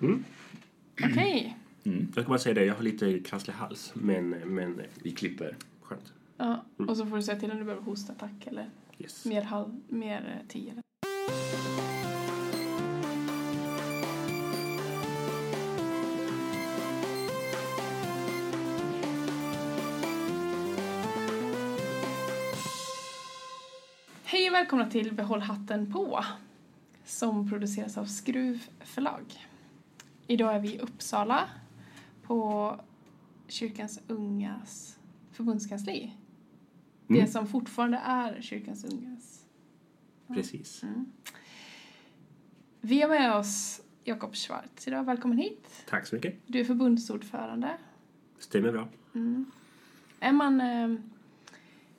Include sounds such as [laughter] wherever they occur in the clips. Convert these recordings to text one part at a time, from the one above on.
Mm. Okej. Jag ska bara säga det, jag har lite krasslig hals, men, men Vi klipper. skönt. Ja. Och så får du säga till om du behöver hostattack eller Yes. mer, halv, mer eh, eller- Hej och välkomna till Behåll hatten på som produceras av Skruv förlag. Idag är vi i Uppsala på Kyrkans Ungas förbundskansli. Det Mm. som fortfarande är Kyrkans Ungas. Precis. Vi har med oss Jakob Schwartz idag. Välkommen hit. Tack så mycket. Du är förbundsordförande. Stämmer bra. Är man eh,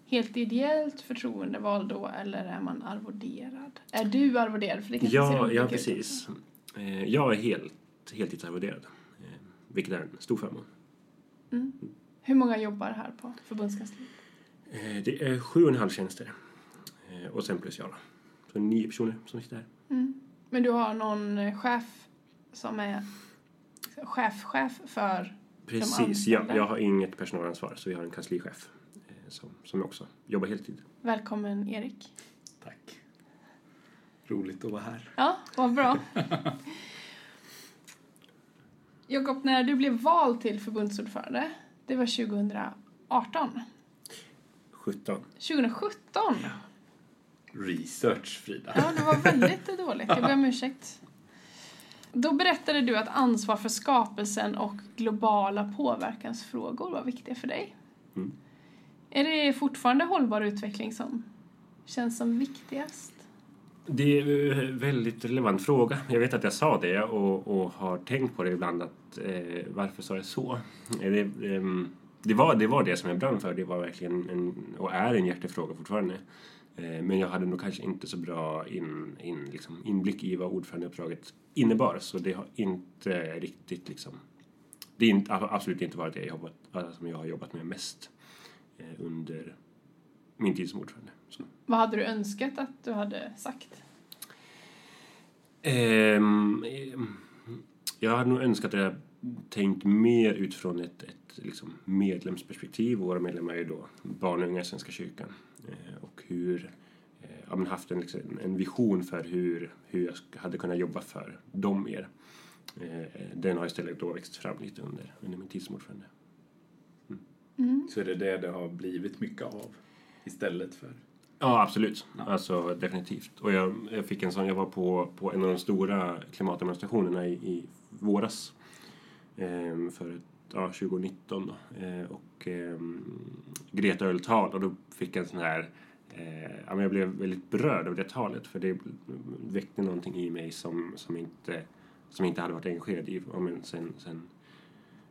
helt ideellt förtroendevald då eller är man arvoderad? Är du arvoderad? För det kanske Ja, ja ut precis. också. Eh, Jag är helt, heltidsarvoderad, eh, vilket är en stor förmån. Hur många jobbar här på förbundskansliet? Eh, Det är sju och en halv tjänster. Eh, Och sen plus jag då. Så nio personer som sitter här. Men du har någon chef som är chef-chef för Precis, ja, anställda. jag har inget personalansvar så vi har en kanslichef som, som också jobbar heltid. Välkommen Erik. Tack. Roligt att vara här. Ja, vad bra. [laughs] Jakob, när du blev vald till förbundsordförande, det var 2018. 17. 2017? Research, Frida. Ja, det var [laughs] väldigt dåligt. Jag ber om ursäkt. Då berättade du att ansvar för skapelsen och globala påverkansfrågor var viktiga för dig. Mm. Är det fortfarande hållbar utveckling som känns som viktigast? Det är en väldigt relevant fråga. Jag vet att jag sa det och, och har tänkt på det ibland att eh, varför sa jag så? Eh, det, eh, det, var, det var det som jag brann för. Det var verkligen en, och är en hjärtefråga fortfarande. Eh, men jag hade nog kanske inte så bra in, in, liksom, inblick i vad ordförandeuppdraget innebar. Så det har inte riktigt liksom... Det är inte, absolut inte varit det jag, jobbat, alltså, som jag har jobbat med mest eh, under min tid som ordförande. Vad hade du önskat att du hade sagt? Ehm, ehm, jag hade nog önskat att jag tänkt mer utifrån ett, ett liksom medlemsperspektiv. Våra medlemmar är ju då barn och unga i Svenska kyrkan. Eh, och hur, eh, ja, men haft en, liksom, en vision för hur, hur jag hade kunnat jobba för dem mer. Eh, den har istället då växt fram lite under, under min tid som ordförande. Så är det det det har blivit mycket av istället för... Ja, absolut. Alltså definitivt. Och jag, jag fick en sån, jag var på, på en av de stora klimatdemonstrationerna i, i våras. ehm, för ett, ja, 2019 då. Eh, och ehm, Greta höll tal och då fick jag en sån här Eh, ja, jag blev väldigt berörd av det talet för det väckte någonting i mig som, som, inte, som inte hade varit engagerad i ja, men sen, sen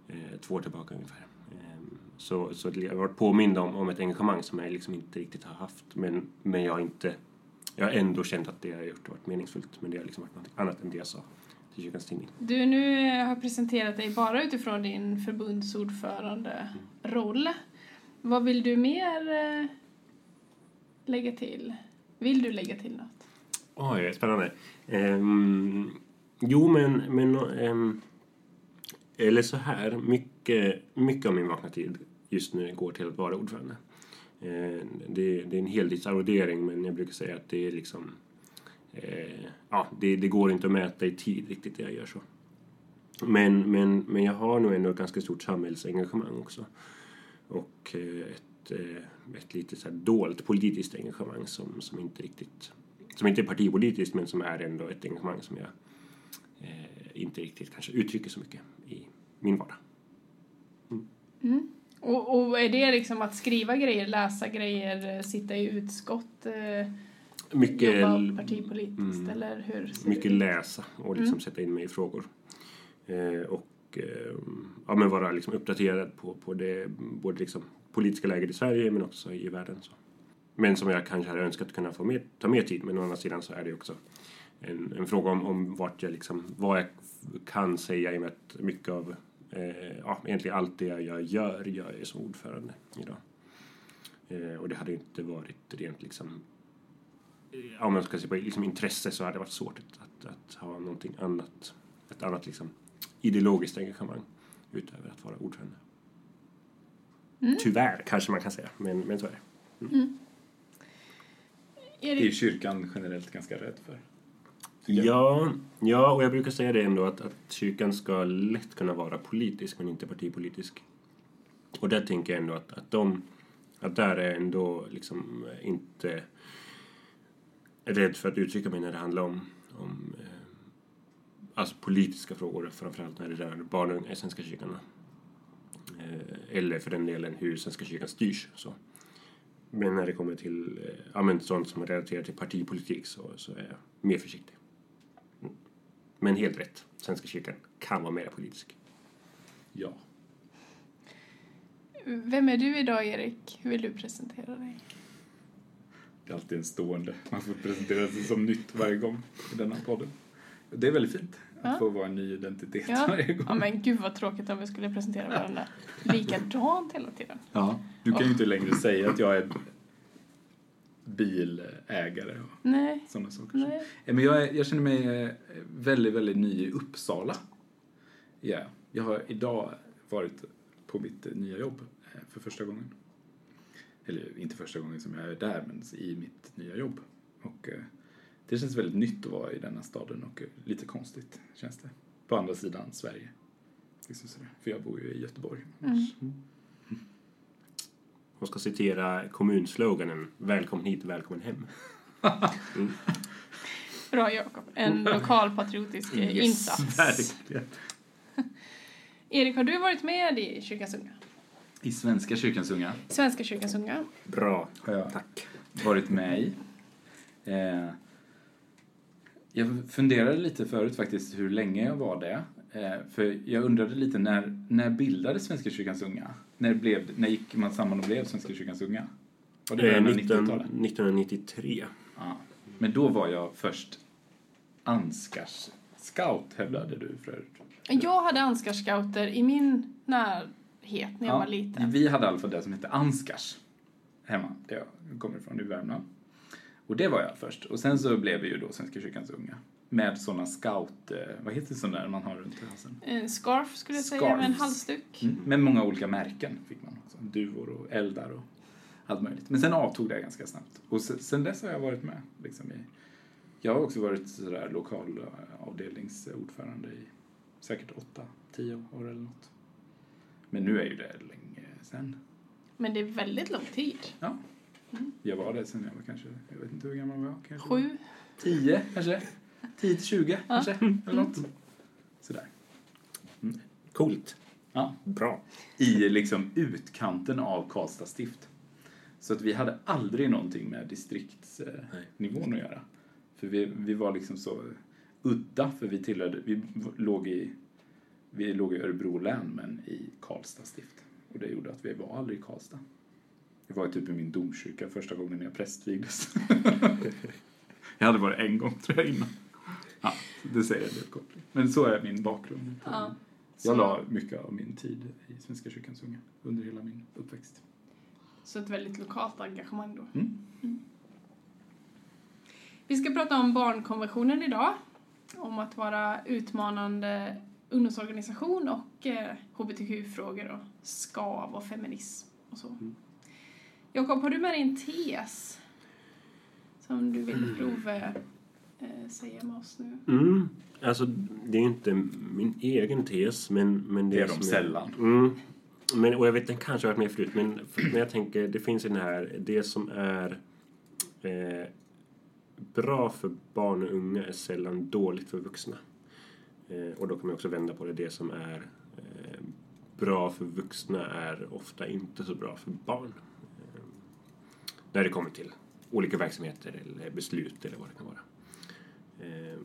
eh, två år tillbaka ungefär. Så, så jag har varit påmind om, om ett engagemang som jag liksom inte riktigt har haft men, men jag har inte jag har ändå känt att det jag har gjort har varit meningsfullt men det har liksom varit något annat än det jag sa till Kyrkans Tidning. Du nu har presenterat dig bara utifrån din förbundsordförande-roll. Vad vill du mer eh, lägga till? Vill du lägga till något? Oj, spännande. Ehm, jo, men... men ehm, eller så här, mycket, mycket av min vakna tid just nu går till att vara ordförande. Eh, det, det är en heltidsarvodering, men jag brukar säga att det är liksom... Eh, ja, det, det går inte att mäta i tid riktigt det jag gör så. Men, men, men jag har nog ändå ett ganska stort samhällsengagemang också. Och eh, ett, eh, ett lite så här dolt politiskt engagemang som, som inte riktigt som inte är partipolitiskt men som är ändå ett engagemang som jag eh, inte riktigt kanske uttrycker så mycket i min vardag. Mm. Mm. Och, och är det liksom att skriva grejer, läsa grejer, eh, sitta i utskott, eh, Mycket, jobba partipolitiskt mm, eller hur? mycket läsa och liksom sätta in mig i frågor. Eh, och eh, ja, men vara liksom uppdaterad på, på det både liksom politiska läget i Sverige men också i världen. Så. Men som jag kanske hade önskat kunna få mer, ta mer tid men å andra sidan så är det också en, en fråga om, om vart jag liksom, vad jag kan säga i och med att mycket av eh, ja, egentligen allt det jag gör gör jag som ordförande idag. Eh, och det hade inte varit rent liksom eh, om man ska se på liksom intresse så hade det varit svårt att, att, att ha någonting annat ett annat liksom, ideologiskt engagemang utöver att vara ordförande. Mm. Tyvärr, kanske man kan säga, men, men så är det. Det är Erik, kyrkan generellt ganska rädd för. Ja, ja, och jag brukar säga det ändå att, att kyrkan ska lätt kunna vara politisk men inte partipolitisk. Och där tänker jag ändå att, att de, att där är ändå liksom inte rädd för att uttrycka mig när det handlar om, om eh, alltså politiska frågor, framförallt när det rör barn och unga i Svenska kyrkan. Eh, eller för den delen hur Svenska kyrkan styrs. Så. Men när det kommer till eh, ja, men sånt som relaterar till partipolitik så, så är jag mer försiktig. Men helt rätt. Svenska kyrkan kan vara mer politisk. Ja. vem är du idag Erik? Hur vill du presentera dig? Det är alltid en stående. Man får presentera sig som nytt varje gång i denna podden. Det är väldigt fint att Ja. få vara en ny identitet Ja. varje gång. ja men gud vad tråkigt om vi skulle presentera varandra [laughs] likadant hela tiden. Ja. Du kan ju inte längre säga att jag är bilägare och Nej, sådana saker. nej. Eh, Men jag, jag känner mig eh, väldigt, väldigt ny i Uppsala. Ja, jag har idag varit på mitt eh, nya jobb för första gången. Eller inte första gången som jag är där, men i mitt nya jobb. Och det känns väldigt nytt att vara i denna staden och lite konstigt känns det. På andra sidan Sverige. Liksom sådär. För jag bor ju i Göteborg. annars. Och ska citera kommunsloganen Välkommen hit, välkommen hem. Bra Jakob. En lokal patriotisk eh, insats. verkligen. [laughs] Erik, har du varit med i Kyrkans Unga? I Svenska kyrkans unga Svenska Kyrkans Unga? Bra. har jag Tack. varit med i. Eh, jag funderade lite förut faktiskt hur länge jag var det. Eh, för jag undrade lite när, när bildades Svenska kyrkans unga? När, blev, när gick man samman och blev Svenska kyrkans unga? Var det Eh, början av 19, 90-talet? 1993. Ja. Men då var jag först Anskars scout hävdade du förut. Jag hade Ansgarscouter i min närhet när jag var liten. Vi hade i alla fall det som hette Anskars hemma, där jag kommer ifrån i Värmland. Och det var jag först. Och sen så blev vi ju då Svenska kyrkans unga. Med såna scout, eh, vad heter sån där man har runt halsen? En scarf skulle jag säga, med en halsduk. Mm. Med många olika märken fick man också. Duvor och eldar och allt möjligt. Men sen avtog det ganska snabbt. Och sen, sen dess har jag varit med. Liksom i, jag har också varit sådär lokal eh, avdelningsordförande i säkert åtta, tio år eller något. Men nu är ju det länge sen. Men det är väldigt lång tid. Ja. Jag var det sen jag var kanske, jag vet inte hur gammal jag var. Kanske Sju. 10 kanske? 10 till 20 kanske? Eller något. Sådär. Coolt. Ja. Bra. I liksom utkanten av Karlstad stift. Så att vi hade aldrig någonting med distriktsnivån att göra. För vi, vi var liksom så udda, för vi tillhörde, vi låg i, vi låg i Örebro län men i Karlstad stift. Och det gjorde att vi var aldrig i Karlstad. Jag var typ i min domkyrka första gången jag prästvigdes. [laughs] jag hade varit en gång tror jag innan. Ja, det säger jag kort. Men så är min bakgrund. Ja. Jag la mycket av min tid i Svenska kyrkans unga under hela min uppväxt. Så ett väldigt lokalt engagemang då. Mm. Vi ska prata om barnkonventionen idag. Om att vara utmanande ungdomsorganisation och eh, hbtq-frågor och skav och feminism och så. Jakob, har du med dig en tes som du vill [clears throat] prova eh, säga med oss nu? Mm. Alltså, det är inte min egen tes, men... men Det är som de jag- sällan. Mm. Men, och jag vet, den kanske har varit med förut, men, men jag tänker, det finns i den här, det som är eh, bra för barn och unga är sällan dåligt för vuxna. Eh, och då kan man också vända på det, det som är eh, bra för vuxna är ofta inte så bra för barn. Eh, när det kommer till olika verksamheter eller beslut eller vad det kan vara. Eh,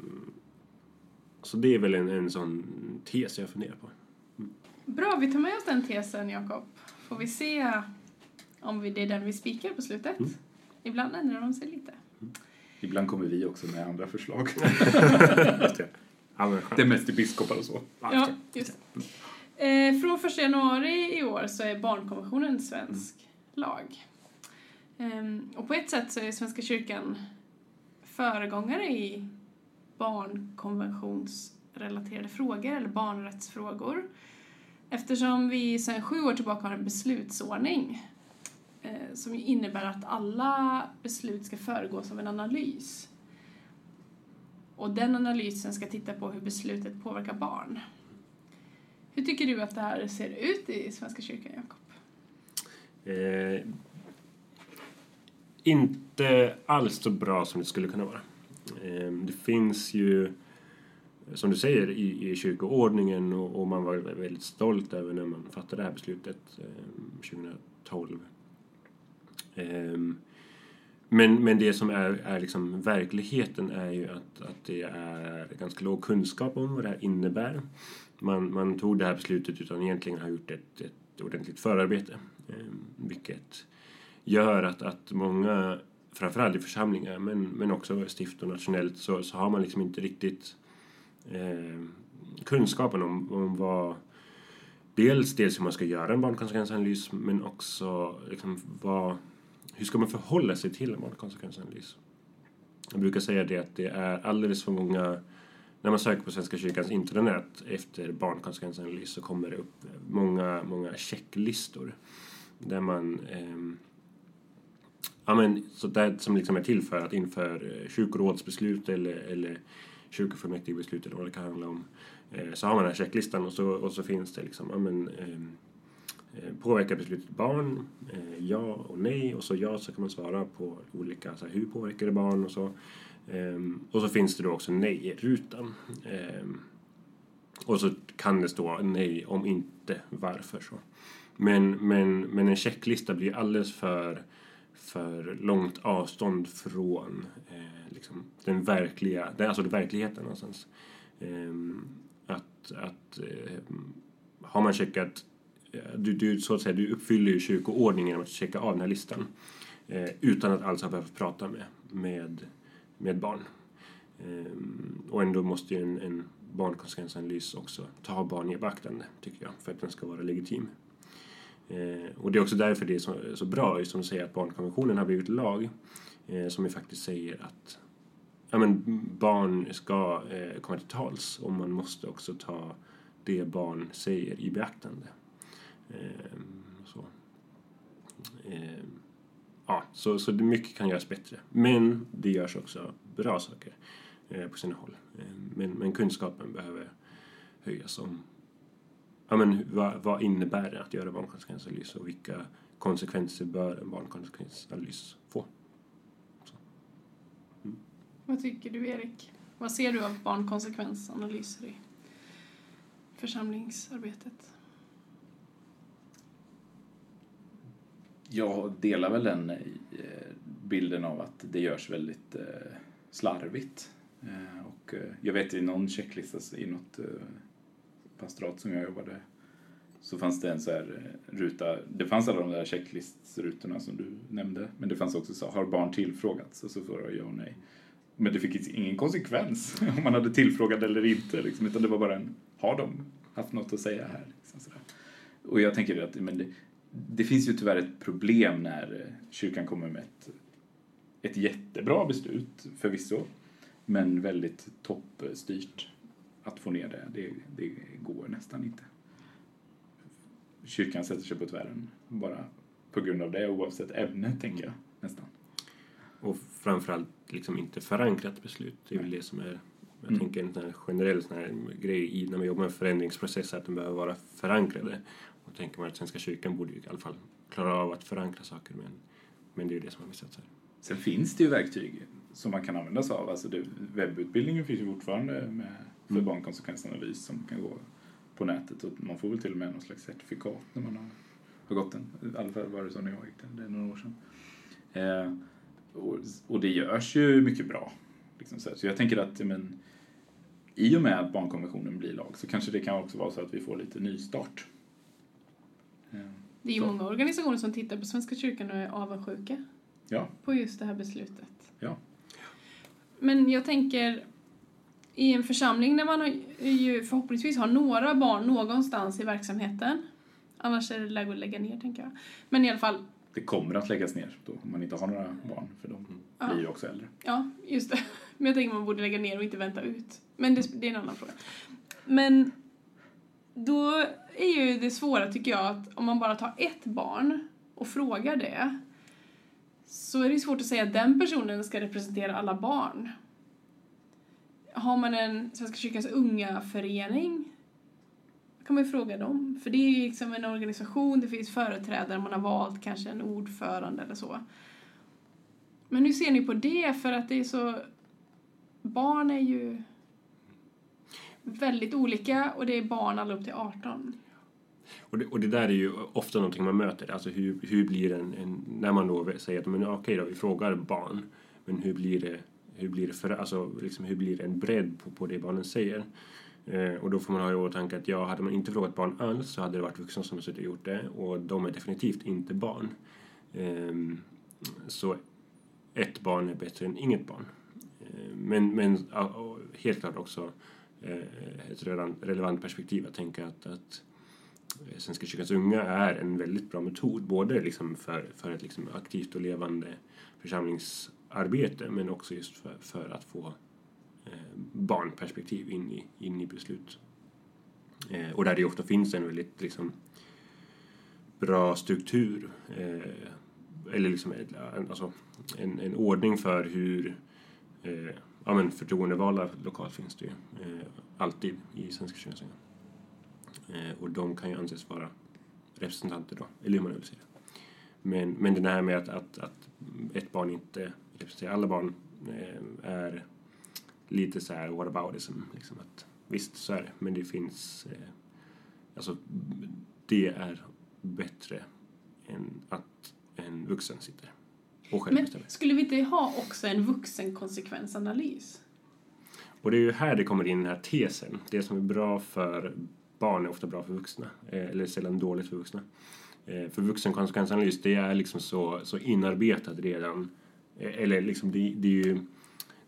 så det är väl en, en sån tes jag funderar på. Bra, vi tar med oss den tesen, Jakob. Får vi se om vi, det är den vi spikar på slutet. Ibland ändrar de sig lite. Ibland kommer vi också med andra förslag. [laughs] Det. Är mest till biskopar och så. Ja, just. Eh, från 1 januari i år så är barnkonventionen svensk lag. Ehm, och på ett sätt så är Svenska kyrkan föregångare i barnkonventionsrelaterade frågor eller barnrättsfrågor. Eftersom vi sedan sju år tillbaka har en beslutsordning eh, som innebär att alla beslut ska föregås av en analys. Och den analysen ska titta på hur beslutet påverkar barn. Hur tycker du att det här ser ut i Svenska kyrkan, Jakob? Eh, inte alls så bra som det skulle kunna vara. Ehm, det finns ju, som du säger, i, i kyrkoordningen och, och, man var väldigt stolt över när man fattade det här beslutet ehm, 2012. Ehm, men, men det som är, är liksom verkligheten är ju att, att det är ganska låg kunskap om vad det här innebär. Man, man tog det här beslutet utan egentligen ha gjort ett, ett ordentligt förarbete. Vilket gör att, att många, framförallt i församlingar men, men också stift och nationellt, så, så har man liksom inte riktigt eh, kunskapen om, om vad dels, dels hur man ska göra en barnkonsekvensanalys men också liksom vad, hur ska man förhålla sig till en barnkonsekvensanalys. Jag brukar säga det att det är alldeles för många när man söker på Svenska kyrkans internet efter barnkonsekvensanalys så kommer det upp många, många checklistor där man eh, ja, men, så där, som liksom är till för att inför eh, kyrkorådsbeslut eller, eller kyrkofullmäktigebeslut eller vad det kan handla om eh, så har man den här checklistan och så, och så finns det liksom ja, men, eh, Påverkar beslutet barn? Ja och nej. Och så ja så kan man svara på olika, så här, hur påverkar det barn och så. Och så finns det då också nej-rutan. Och så kan det stå nej om inte, varför så. Men, men, men en checklista blir alldeles för, för långt avstånd från eh, liksom den verkliga, alltså verkligheten någonstans. Eh, att, att eh, har man checkat, eh, du, du, så att säga, du uppfyller ju kyrkoordningen genom att checka av den här listan. Eh, utan att alls ha behövt prata med, med med barn. Ehm, och ändå måste ju en, en barnkonsekvensanalys också ta barn i beaktande, tycker jag, för att den ska vara legitim. Eh, och det är också därför det är så, så bra, som du säger, att barnkonventionen har blivit lag, eh, som ju faktiskt säger att ja, men barn ska eh, komma till tals och man måste också ta det barn säger i beaktande. Ehm, så. Ehm, ja, så, så mycket kan göras bättre. Men det görs också bra saker eh, på sina håll. Eh, men, men kunskapen behöver höjas om ja, men, vad, vad innebär det att göra barnkonsekvensanalys och vilka konsekvenser bör en barnkonsekvensanalys få? Mm. Vad tycker du, Erik? Vad ser du av barnkonsekvensanalyser i församlingsarbetet? jag delar väl den eh, bilden av att det görs väldigt eh, slarvigt. Eh, och jag vet i någon checklista i något pastorat som jag jobbade så fanns det en så här eh, ruta, det fanns alla de där checklistrutorna som du nämnde, men det fanns också så har barn tillfrågats? Och så får det ja och nej. Men det fick ingen konsekvens [laughs] om man hade tillfrågat eller inte, liksom, utan det var bara en, har de haft något att säga här? Liksom, och jag tänker att men det, det finns ju tyvärr ett problem när eh, kyrkan kommer med ett, ett jättebra beslut förvisso, men väldigt toppstyrt. Att få ner det, det, det går nästan inte. Kyrkan sätter sig på tvären bara på grund av det oavsett ämne, tänker jag nästan. Och framförallt liksom inte förankrat beslut. Det är väl det som är jag mm. tänker en sån generell sån här grej i när man jobbar med förändringsprocesser att de behöver vara förankrade. Och tänker man att Svenska kyrkan borde ju i alla fall klara av att förankra saker men, men det är ju det som har missats här. Sen finns det ju verktyg som man kan använda sig av. Alltså det, webbutbildningen finns ju fortfarande med, för mm. barnkonsekvensanalys som kan gå på nätet och man får väl till och med någon slags certifikat när man har, har gått den. I alla fall var det så när jag gick den, det är några år sedan. Eh, och, och, det görs ju mycket bra. Liksom så, så jag tänker att men, i och med att barnkonventionen blir lag så kanske det kan också vara så att vi får lite nystart det är ju så. många organisationer som tittar på Svenska kyrkan och är avundsjuka ja. på just det här beslutet. Ja. Men jag tänker, i en församling där man har, ju förhoppningsvis har några barn någonstans i verksamheten, annars är det läge att lägga ner tänker jag. Men i alla fall. Det kommer att läggas ner då, om man inte har några barn, för de ja. blir ju också äldre. Ja, just det. [laughs] Men jag tänker man borde lägga ner och inte vänta ut. Men det, det är en annan fråga. Men då är ju det svåra tycker jag att om man bara tar ett barn och frågar det så är det svårt att säga att den personen ska representera alla barn. Har man en Svenska kyrkans unga förening kan man ju fråga dem. För det är ju liksom en organisation, det finns företrädare, man har valt kanske en ordförande eller så. Men hur ser ni på det? För att det är så... Barn är ju väldigt olika och det är barn alla upp till 18. Och det, och det där är ju ofta någonting man möter. Alltså hur, hur blir en, en när man då säger att men okej då, vi frågar barn. Men hur blir det, hur blir det, för, alltså, liksom, hur blir det en bredd på, på det barnen säger? Eh, och då får man ha i åtanke att ja, hade man inte frågat barn alls så hade det varit vuxna som suttit och gjort det. Och de är definitivt inte barn. Eh, så ett barn är bättre än inget barn. Eh, men, men helt klart också eh, ett relevant perspektiv att tänka att, att Svenska kyrkans unga är en väldigt bra metod både liksom för, för ett liksom aktivt och levande församlingsarbete men också just för, för att få eh, barnperspektiv in i, in i beslut. Eh, och där det ofta finns en väldigt liksom, bra struktur eh, eller liksom alltså, en, en ordning för hur eh, ja, men förtroendevalda lokalt finns det ju eh, alltid i Svenska kyrkans unga. Eh, och de kan ju anses vara representanter då, eller hur man vill säga. Men, men det här med att, att, att ett barn inte representerar alla barn eh, är lite så här what aboutism. Liksom att, visst, så är det, men det finns... Eh, alltså, det är bättre än att en vuxen sitter och själv Men skulle vi inte ha också en vuxenkonsekvensanalys? Och det är ju här det kommer in den här tesen. Det som är bra för barn är ofta bra för vuxna, eh, eller sällan dåligt för vuxna. Eh, för vuxenkonsekvensanalys, det är liksom så, så inarbetat redan. Eh, eller liksom, det, det är ju...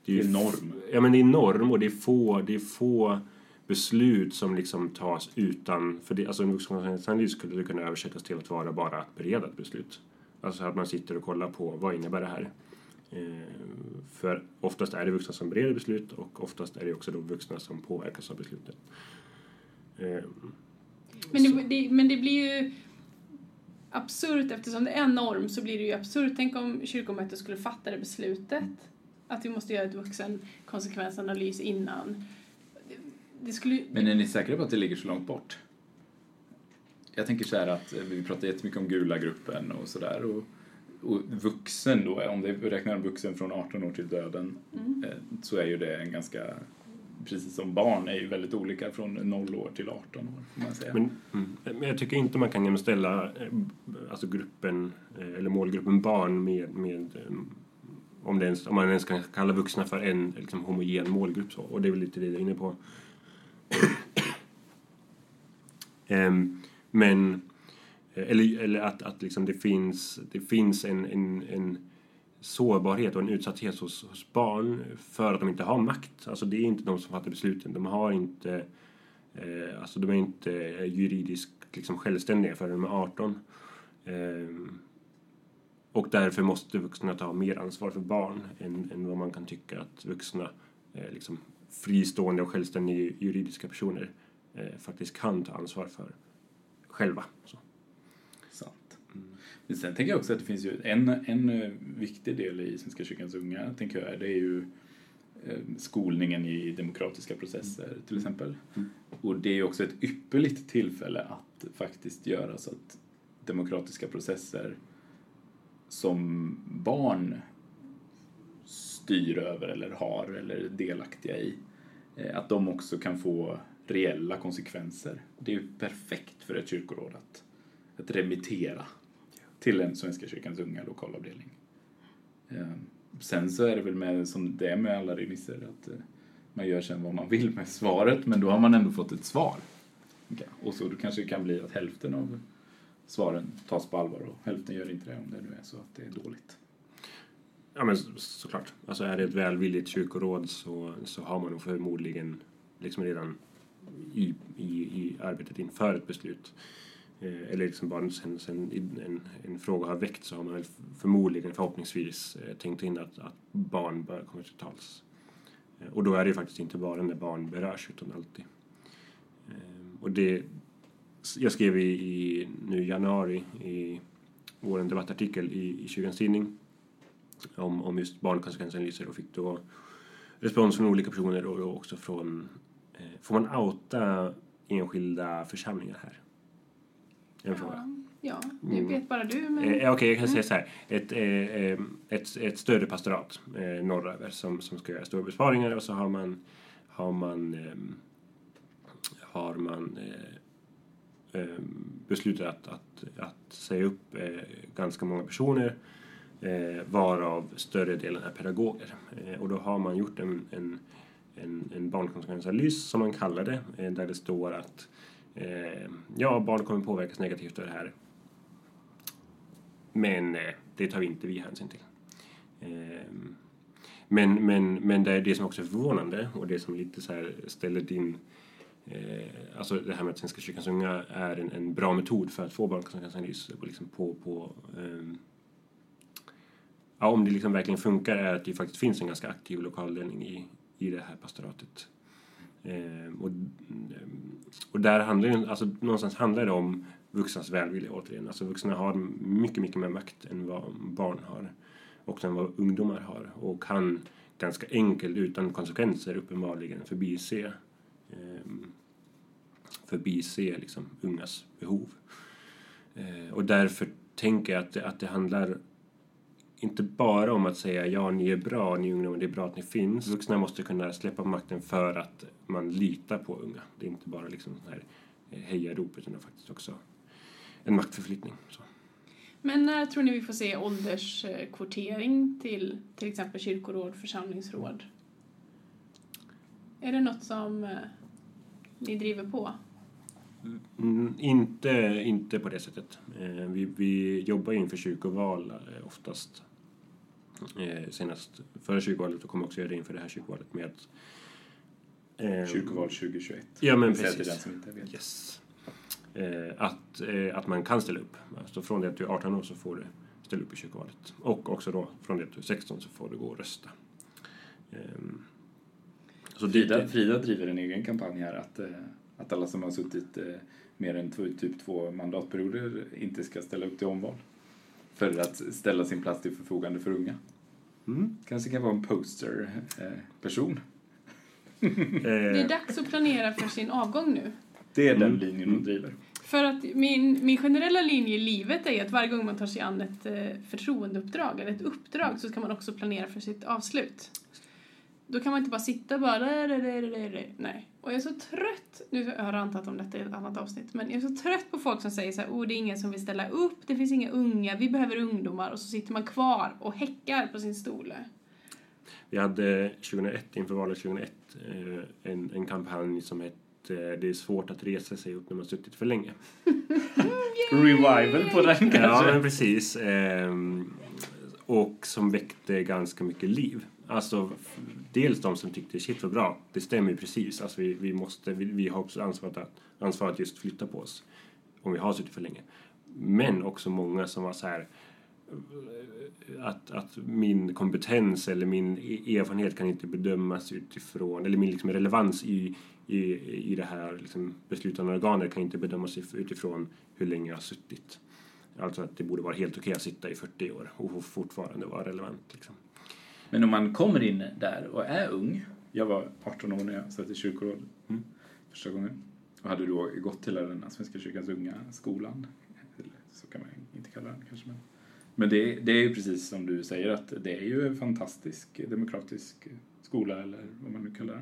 Det är, ju, norm. Ja, men det är norm och det är få, det är få beslut som liksom tas utan... För det, alltså en vuxenkonsekvensanalys skulle det kunna översättas till att vara bara att bereda ett beslut. Alltså att man sitter och kollar på vad innebär det här? för oftast är det vuxna som bereder beslut och oftast är det också då vuxna som påverkas av beslutet. Ehm, men det, det, men det blir ju absurt eftersom det är en norm så blir det ju absurt. Tänk om kyrkomötet skulle fatta det beslutet att vi måste göra ett vuxen konsekvensanalys innan. Det skulle... Men är ni säkra på att det ligger så långt bort? Jag tänker så här att eh, vi pratar jättemycket om gula gruppen och sådär och, och vuxen då, om vi räknar en vuxen från 18 år till döden mm. Eh, så är ju det en ganska precis som barn är ju väldigt olika från 0 år till 18 år. Får Man säga. Men, mm, men jag tycker inte man kan jämställa eh, alltså gruppen, eh, eller målgruppen barn med, med eh, om, det ens, om man ens kan kalla vuxna för en liksom, homogen målgrupp. Så. Och det är väl lite det jag är inne på. um, [clears throat] men, eller, eller att, att liksom det finns, det finns en, en, en sårbarhet och en utsatthet hos, hos, barn för att de inte har makt. Alltså det är inte de som fattar besluten. De har inte, eh, alltså de är inte eh, juridiskt liksom självständiga förrän de är 18. Eh, och därför måste vuxna ta mer ansvar för barn än, än vad man kan tycka att vuxna eh, liksom fristående och självständiga juridiska personer eh, faktiskt kan ta ansvar för själva. Så. Men sen tänker jag också att det finns ju en, en eh, viktig del i Svenska kyrkans unga, tänker jag, det är ju eh, skolningen i demokratiska processer till mm. exempel. Mm. Och det är ju också ett ypperligt tillfälle att faktiskt göra så att demokratiska processer som barn styr över eller har eller är delaktiga i, eh, att de också kan få reella konsekvenser. Det är ju perfekt för ett kyrkoråd att, att remittera till en Svenska kyrkans unga lokalavdelning. Ehm, sen så är det väl med, som det är med alla remisser, att eh, man gör sen vad man vill med svaret, men då har man ändå fått ett svar. Och så kanske det kan bli att hälften av svaren tas på allvar och hälften gör inte det om det nu är så att det är dåligt. Ja men såklart. Alltså är det ett välvilligt kyrkoråd så, så har man nog förmodligen liksom redan i, i, i arbetet inför ett beslut Eh, Eh, eller liksom bara sen, sen en, en fråga har väckts så har man förmodligen förhoppningsvis eh, tänkt in att, att barn bör komma till tals. Eh, och då är det ju faktiskt inte bara när barn berörs utan alltid. Och det, jag skrev i, i nu i januari i vår debattartikel i, i Kyrkans Tidning om, om just barnkonsekvensanalyser och fick då respons från olika personer och också från Får man outa enskilda församlingar här? En fråga. Ja, det Mm. vet bara du. Men... Eh, Okej, jag kan säga så här. Ett, eh, eh, ett, ett större pastorat eh, norröver som, som ska göra stora besparingar och så har man, har man, ehm, har man eh, ehm, beslutat att, att, att säga upp eh, ganska många personer eh, varav större delen är pedagoger. Eh, och då har man gjort en, en, en, en barnkonsekvensanalys som man kallar det, eh, där det står att eh, ja, barn kommer påverkas negativt av det här men eh, det tar vi inte vi hänsyn till. Eh, Men, men, men det, är det som också är förvånande och det som lite så här ställer din... Eh, alltså det här med att Svenska kyrkans unga är en, en bra metod för att få barnkonsekvensanalys på, liksom på, på eh, ja, om det liksom verkligen funkar är att det faktiskt finns en ganska aktiv lokaldelning i, i det här pastoratet. Eh, och, eh, och där handlar det, alltså någonstans handlar det om vuxnas välvilja återigen. Alltså vuxna har mycket, mycket mer makt än vad barn har. Och än vad ungdomar har. Och kan ganska enkelt, utan konsekvenser uppenbarligen, förbise, eh, förbise liksom, ungas behov. Eh, och därför tänker jag att det, att det handlar inte bara om att säga ja, ni är bra, ni ungdomar, det är bra att ni finns. Vuxna måste kunna släppa makten för att man litar på unga. Det är inte bara liksom här hejarop utan det är faktiskt också en maktförflyttning. Så. Men när tror ni vi får se ålderskvotering till till exempel kyrkoråd, församlingsråd? Är det något som eh, ni driver på? Mm, inte, inte på det sättet. Eh, vi, vi jobbar inför kyrkoval eh, oftast. Eh, senast förra kyrkovalet och kommer också göra det inför det här kyrkovalet med att... eh, Kyrkoval 2021. Ja, men precis. Yes. Eh, att, eh, att man kan ställa upp. Alltså från det att du är 18 år så får du ställa upp i kyrkovalet. Och också då från det att du är 16 så får du gå och rösta. Ehm, så Frida, det, Frida driver en egen kampanj här att, eh, att alla som har suttit eh, mer än två, typ två mandatperioder inte ska ställa upp till omval. För att ställa sin plats till förfogande för unga. mm, Kanske kan vara en poster-person. [laughs] Det är eh, dags att planera för sin avgång nu. Det är den Mm. linjen hon driver. För att min, min generella linje i livet är att varje gång man tar sig an ett eh, förtroendeuppdrag eller ett uppdrag så ska man också planera för sitt avslut. Då kan man inte bara sitta och bara... Nej. Och jag är så trött, nu har jag rantat om detta i ett annat avsnitt, men jag är så trött på folk som säger så här, oh det är ingen som vill ställa upp, det finns inga unga, vi behöver ungdomar och så sitter man kvar och häckar på sin stol. Vi hade 2001, inför valet 2001, eh, en, en kampanj som hette Det är svårt att resa sig upp när man suttit för länge. [laughs] Revival på den kanske? Ja, men precis. Ehm, och som väckte ganska mycket liv. Alltså, dels de som tyckte shit vad bra, det stämmer ju precis. Alltså, vi, vi, måste, vi, vi har också ansvaret att, ansvar att just flytta på oss om vi har suttit för länge. Men också många som var så här att, att min kompetens eller min e, erfarenhet kan inte bedömas utifrån, eller min liksom relevans i, i, i det här liksom beslutande organet kan inte bedömas utifrån hur länge jag har suttit. Alltså att det borde vara helt okej att sitta i 40 år och fortfarande vara relevant. Liksom. Men om man kommer in där och är ung. Jag var 18 år när jag satt i kyrkoråd Mm. första gången. Och hade då gått till den här Svenska kyrkans unga skolan. Så kan man inte kalla den kanske. Men, men det, det är ju precis som du säger att det är ju en fantastisk demokratisk skola eller vad man nu kallar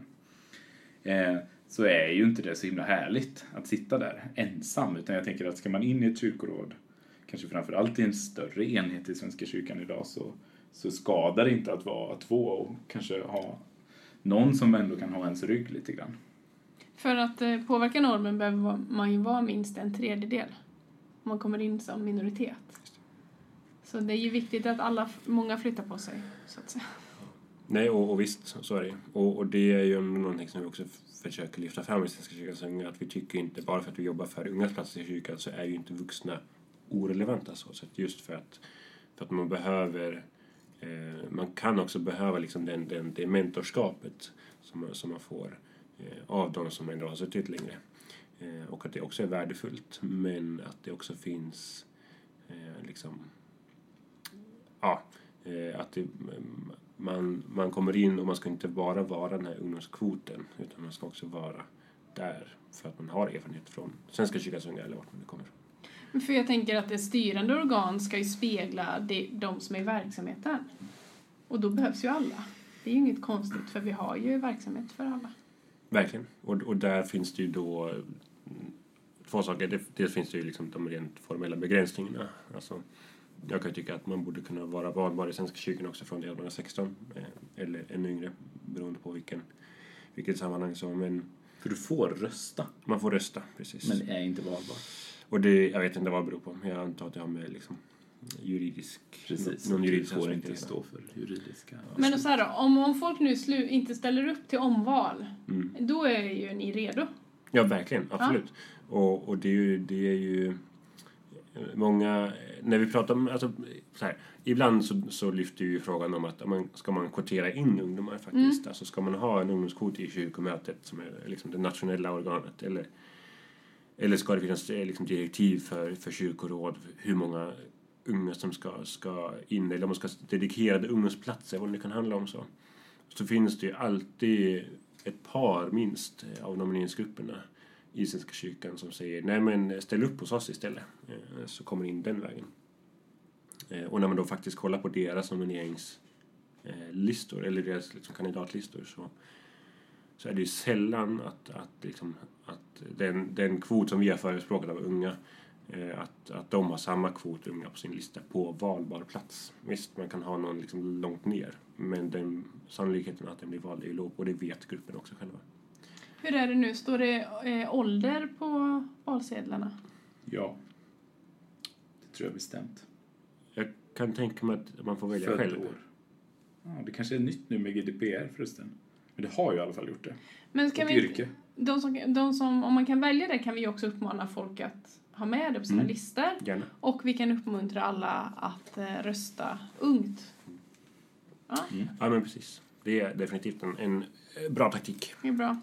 det. Eh, så är ju inte det så himla härligt att sitta där ensam. Utan jag tänker att ska man in i ett kyrkoråd, kanske framförallt i en större enhet i Svenska kyrkan idag, så, så skadar det inte att vara två och kanske ha någon som ändå kan ha ens rygg lite grann. För att eh, påverka normen behöver man ju vara minst en tredjedel om man kommer in som minoritet. Så det är ju viktigt att alla, många flyttar på sig, så att säga. Nej, och, och visst, så är det och, och det är ju någonting som vi också försöker lyfta fram i Svenska kyrkans unga, att vi tycker inte, bara för att vi jobbar för ungas platser i kyrkan så är ju inte vuxna orelevanta så. så att just för att, för att man behöver eh, Eh, man kan också behöva liksom den, den, det mentorskapet som, man- som man får eh, av de som ändå har suttit längre. Eh, och att det också är värdefullt, men att det också finns liksom ja, att det, man, man kommer in och man ska inte bara vara den här ungdomskvoten utan man ska också vara där för att man har erfarenhet från Svenska kyrkans unga eller vart man nu kommer ifrån. För jag tänker att det styrande organ ska ju spegla de, de som är i verksamheten. Och då behövs ju alla. Det är ju inget konstigt för vi har ju verksamhet för alla. Verkligen. Och, och där finns det ju då mm, två saker. Det, dels finns det ju liksom de rent formella begränsningarna. Alltså, jag kan ju tycka att man borde kunna vara valbar i Svenska kyrkan också från det att man är 16 eh, eller ännu yngre beroende på vilken, vilket sammanhang så. Men För du får rösta, man får rösta, precis. men är inte valbar. Och det, jag vet inte vad det beror på. Jag antar att det har med liksom juridisk... Precis. Någon du juridisk får inte stå för juridiska... Men så här då, om, om folk nu slu, inte ställer upp till omval, Mm. då är ju ni redo. Ja, verkligen. Absolut. Och, och det är ju... Det är ju eh, Många, när vi pratar om, alltså, så här, ibland så, så lyfter ju frågan om att man, ska man kvotera in ungdomar faktiskt? Alltså ska man ha en ungdomskvot i kyrkomötet som är liksom det nationella organet? Eller, eller ska det finnas eh, liksom, direktiv för, för kyrkoråd hur många unga som ska, ska in eller om man ska ha dedikerade ungdomsplatser, vad det nu kan handla om så. Så finns det ju alltid ett par minst eh, av nomineringsgrupperna i Svenska kyrkan som säger nej men ställ upp hos oss istället eh, så kommer in den vägen. Och när man då faktiskt kollar på deras nomineringslistor eller deras liksom kandidatlistor så, så är det ju sällan att, att, liksom, att den, den kvot som vi har förespråkat av unga eh, att, att de har samma kvot unga på sin lista på valbar plats. Visst, man kan ha någon liksom långt ner men den sannolikheten att den blir vald är ju låg och det vet gruppen också själva. Hur är det nu? Står det eh, ålder på valsedlarna? Ja. Det tror jag bestämt. Jag kan tänka mig att man får välja Född själv. år. Ja, det kanske är nytt nu med GDPR förresten. Men det har ju i alla fall gjort det. Men kan Ett vi, yrke. de som, de som, om man kan välja det kan vi ju också uppmana folk att ha med det på sina Mm. listor. Gärna. Och vi kan uppmuntra alla att eh, rösta ungt. Ja, men precis. Det är definitivt en, en eh, bra taktik. Det är bra.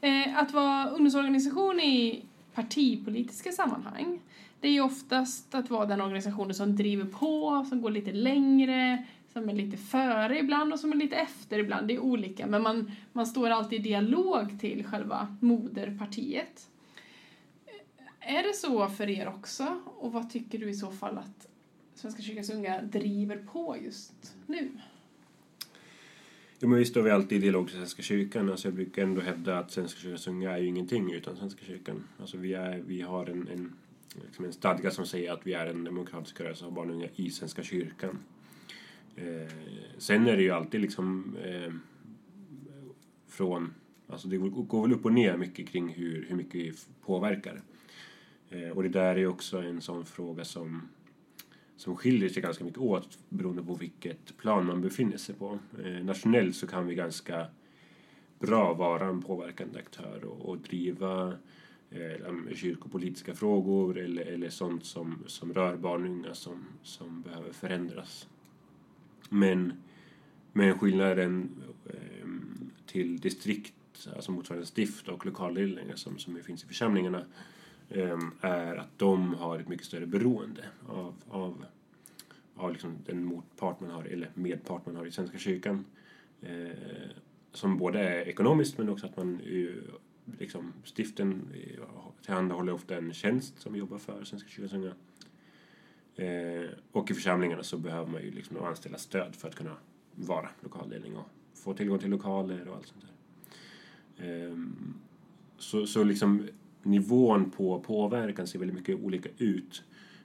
Eh, att vara ungdomsorganisation i partipolitiska sammanhang det är ju oftast att vara den organisationen som driver på, som går lite längre, som är lite före ibland och som är lite efter ibland. Det är olika, men man, man står alltid i dialog till själva moderpartiet. Eh, är det så för er också? Och vad tycker du i så fall att Svenska kyrkans unga driver på just nu? Jo, men vi står vi alltid i dialog till Svenska kyrkan. Alltså jag brukar ändå hävda att Svenska kyrkans unga är ju ingenting utan Svenska kyrkan. Alltså vi, är, vi har en, en, liksom en stadga som säger att vi är en demokratisk rörelse av barn och unga i Svenska kyrkan. Eh, sen är det ju alltid liksom eh, från... Alltså det går, går väl upp och ner mycket kring hur, hur mycket vi påverkar. Eh, och det där är också en sån fråga som som skiljer sig ganska mycket åt beroende på vilket plan man befinner sig på. Eh, nationellt så kan vi ganska bra vara en påverkande aktör och, och driva eh, kyrkopolitiska frågor eller, eller sånt som, som rör barn och unga som, som behöver förändras. Men, men skillnaden eh, till distrikt, alltså motsvarande stift och lokalledningar som, som finns i församlingarna eh, är att de har ett mycket större beroende av, av, av liksom den motpart man har, eller medpart man har i Svenska kyrkan. Eh, som både är ekonomiskt men också att man liksom, stiften tillhandahåller ofta en tjänst som jobbar för Svenska kyrkans unga. Eh, och i församlingarna så behöver man ju liksom anställa stöd för att kunna vara lokalledning och få tillgång till lokaler och allt sånt där. Eh, så, så liksom nivån på påverkan ser väldigt mycket olika ut.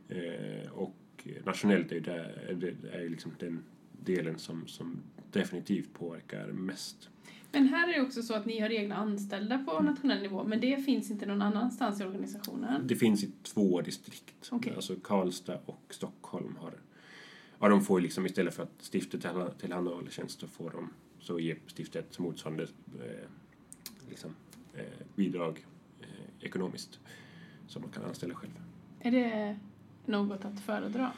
Eh, och nationellt är ju det, är det är liksom den delen som, som definitivt påverkar mest. Men här är det också så att ni har egna anställda på nationell nivå, men det finns inte någon annanstans i organisationen. Det finns i två distrikt. Okej. Alltså Karlstad och Stockholm har Ja, de får liksom istället för att stiftet tillhand- tillhandahåller tjänster får de så ger stiftet motsvarande eh, liksom, eh, bidrag eh, ekonomiskt som man kan anställa själv. Är det något att föredra?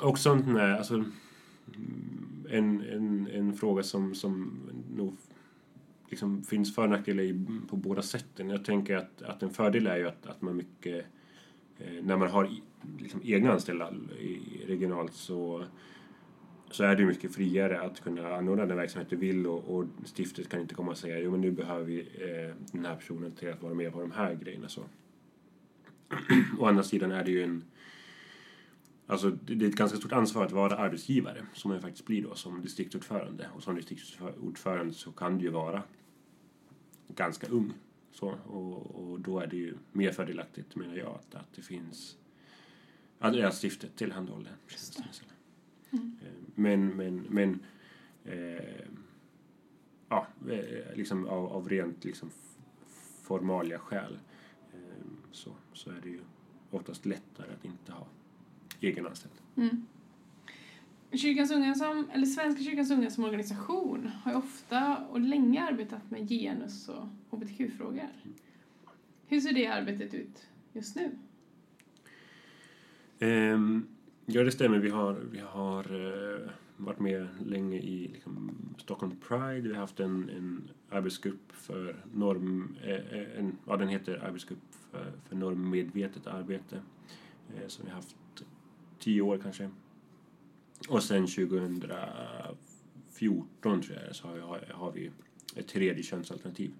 Och sånt där, alltså mm, en, en, en fråga som, som nog liksom finns för och nackdelar i, på båda sätten. Jag tänker att, att en fördel är ju att, att man mycket, eh, när man har liksom egna anställda i, regionalt så, så är det mycket friare att kunna anordna den verksamhet du vill och, och stiftet kan inte komma och säga jo men nu behöver vi eh, den här personen till att vara med på de här grejerna. Så. [clears throat] Å andra sidan är det ju en Alltså det är ett ganska stort ansvar att vara arbetsgivare som man faktiskt blir då som distriktsordförande. Och som distriktsordförande så kan du ju vara ganska ung. Så, och, och då är det ju mer fördelaktigt menar jag att, att det finns att stiftet tillhandahåller tjänsten. Mm. Men, men, men eh, ja, eh, liksom av, av rent liksom formalia skäl eh, så, så är det ju oftast lättare att inte ha egenanställd. Mm. Kyrkans unga som, eller Svenska kyrkans unga som organisation har ju ofta och länge arbetat med genus och hbtq-frågor. Hur ser det arbetet ut just nu? Um, ja, det stämmer. Vi har, vi har uh, varit med länge i liksom, Stockholm Pride. Vi har haft en, en arbetsgrupp för norm... Uh, en, ja, den heter Arbetsgrupp för, för normmedvetet arbete. Uh, som vi har haft tio år kanske. Och sen 2014 tror jag så har, har vi ett tredje könsalternativ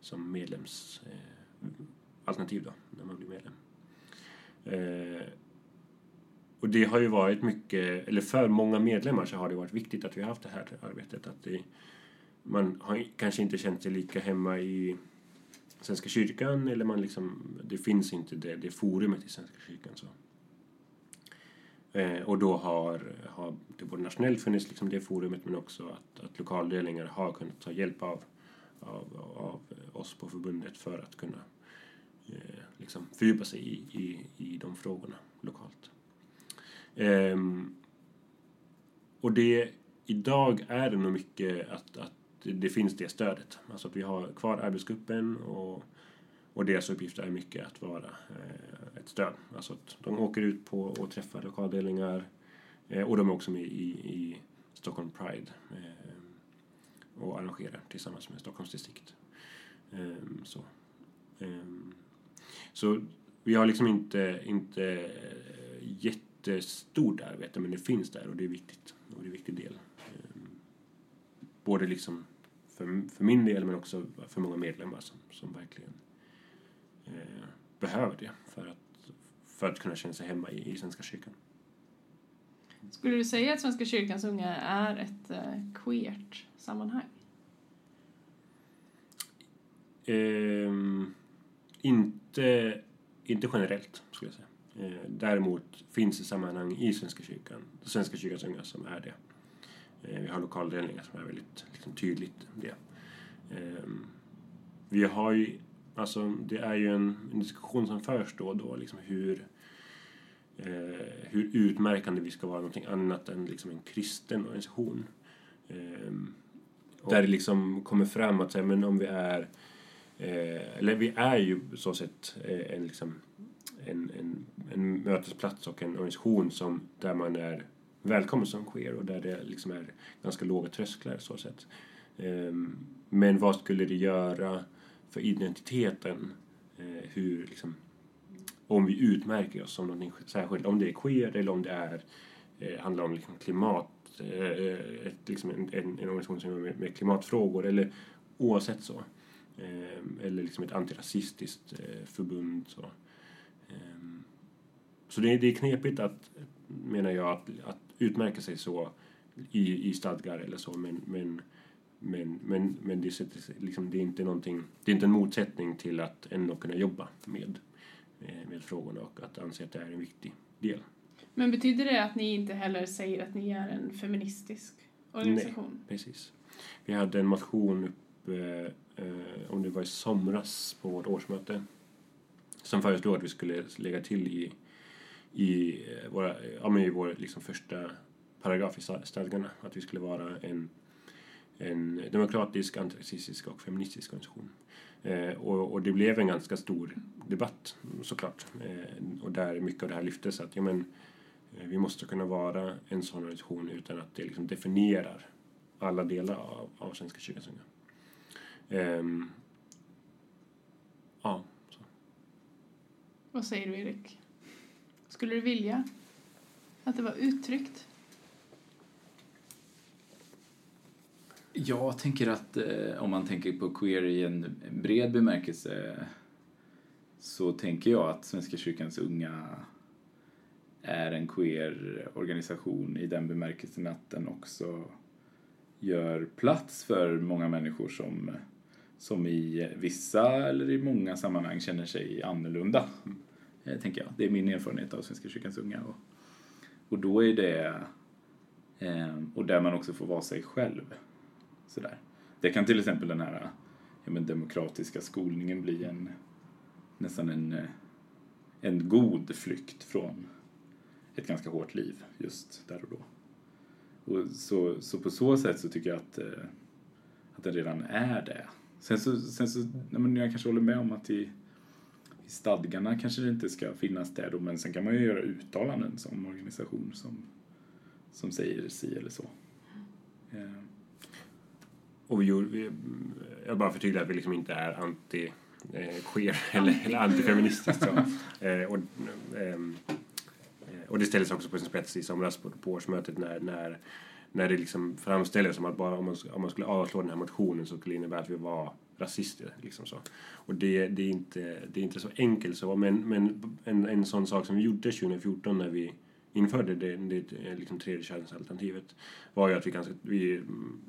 som medlemsalternativ eh, då, när man blir medlem. Eh, och det har ju varit mycket, eller för många medlemmar så har det varit viktigt att vi har haft det här arbetet. Att det, man har kanske inte känt sig lika hemma i Svenska kyrkan eller man liksom, det finns inte det, det forumet i Svenska kyrkan. Så. Eh, och då har, har det både nationellt funnits liksom det forumet men också att, att lokaldelningar har kunnat ta hjälp av, av, av oss på förbundet för att kunna eh, liksom fördjupa sig i, i, i de frågorna lokalt. Eh, och det, idag är det nog mycket att, att det finns det stödet. Alltså att vi har kvar arbetsgruppen och och deras uppgift är mycket att vara eh, ett stöd. Alltså att de åker ut på och träffar lokaldelningar eh, och de är också med i, i Stockholm Pride eh, och arrangerar tillsammans med Stockholms distrikt. Ehm, så. Ehm, så vi har liksom inte, inte jättestort arbete men det finns där och det är viktigt och det är en viktig del. Ehm, både liksom för, för min del men också för många medlemmar som, som verkligen eh, behöver det för att, för att kunna känna sig hemma i, i Svenska kyrkan. Skulle du säga att Svenska kyrkans unga är ett eh, queert sammanhang? Eh, inte, inte generellt, skulle jag säga. Eh, däremot finns det sammanhang i Svenska kyrkan, Svenska kyrkans unga som är det. Eh, vi har lokaldelningar som är väldigt liksom, tydligt det. Ehm, vi har ju Alltså, det är ju en, en diskussion som förs då och då, liksom hur, eh, hur utmärkande vi ska vara någonting annat än liksom en kristen organisation. Eh, där det liksom kommer fram att säga, men om vi är, eh, eller vi är ju så sett eh, en, liksom, en, en, en mötesplats och en organisation som, där man är välkommen som queer och där det liksom är ganska låga trösklar så sett. Ehm, men vad skulle det göra för identiteten. Eh, hur, liksom, om vi utmärker oss som någonting särskilt, om det är queer eller om det är, eh, handlar om liksom klimat, eh, eh, ett, liksom en, en, en organisation som jobbar med, med klimatfrågor eller oavsett så. Eh, eller liksom ett antirasistiskt eh, förbund. Så, eh, så det, det är knepigt att, menar jag, att, att utmärka sig så i, i stadgar eller så men, men men, men, men det, liksom, det, är inte någonting, det är inte en motsättning till att ändå kunna jobba med, eh, med frågorna och att anse att det är en viktig del. Men betyder det att ni inte heller säger att ni är en feministisk organisation? Nej, precis. Vi hade en motion uppe, eh, om det var i somras, på vårt årsmöte som föreslog att vi skulle lägga till i, i, eh, våra, ja, i vår liksom första paragraf i stadgarna att vi skulle vara en en demokratisk, antirasistisk och feministisk organisation. Eh, och, och, det blev en ganska stor debatt såklart. Eh, och där mycket av det här lyftes att ja, men, Eh, vi måste kunna vara en sån organisation utan att det liksom definierar alla delar av, av Svenska kyrkans unga. Eh, ja, så. Vad säger du, Erik? Skulle du vilja att det var uttryckt? Jag tänker att eh, om man tänker på queer i en bred bemärkelse så tänker jag att Svenska kyrkans unga är en queer-organisation i den bemärkelsen att den också gör plats för många människor som, som i vissa eller i många sammanhang känner sig annorlunda. Eh, tänker jag. Det är min erfarenhet av Svenska kyrkans unga. Och, och då är det... Eh, och där man också får vara sig själv. Sådär. Det kan till exempel den här ja, men demokratiska skolningen bli en nästan en, eh, en god flykt från ett ganska hårt liv just där och då. Och så, så på så sätt så tycker jag att, eh, att den redan är det. Sen så, sen så men jag kanske håller med om att i, i stadgarna kanske det inte ska finnas det då, men sen kan man ju göra uttalanden som organisation som, som säger si eller så. Eh, Och vi jag bara förtydligar att vi liksom inte är anti eh, queer [laughs] eller, eller antifeministiskt. [laughs] Eh, och, ehm, eh, och det ställdes också på sin spets i somras på, på årsmötet när, när, när det liksom framställdes som att bara om man, om man skulle avslå den här motionen så skulle det innebära att vi var rasister. Liksom så. Och det, det, är inte, det är inte så enkelt så, men, men en, en sån sak som vi gjorde 2014 när vi införde det, det liksom tredje könsalternativet var ju att vi ganska, vi,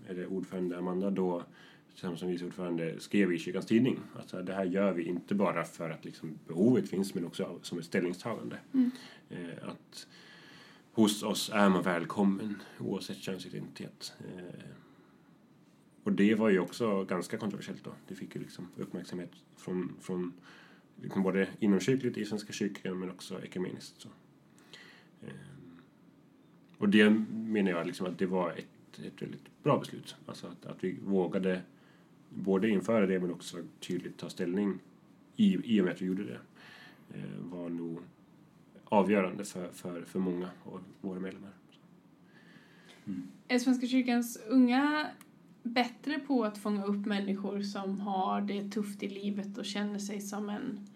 eller ordförande Amanda då tillsammans som vice ordförande skrev i Kyrkans Tidning att det här gör vi inte bara för att liksom behovet finns men också som ett ställningstagande. Mm. Eh, att hos oss är man välkommen oavsett könsidentitet. Eh, och det var ju också ganska kontroversiellt då. Det fick ju liksom uppmärksamhet från, från liksom både inomkyrkligt i Svenska kyrkan men också ekumeniskt. Så. Ehm, och det menar jag liksom att det var ett, ett väldigt bra beslut. Alltså att, att vi vågade både införa det men också tydligt ta ställning i, i och med att vi gjorde det eh, var nog avgörande för, för, för många av våra medlemmar. Mm. Är Svenska kyrkans unga bättre på att fånga upp människor som har det tufft i livet och känner sig som en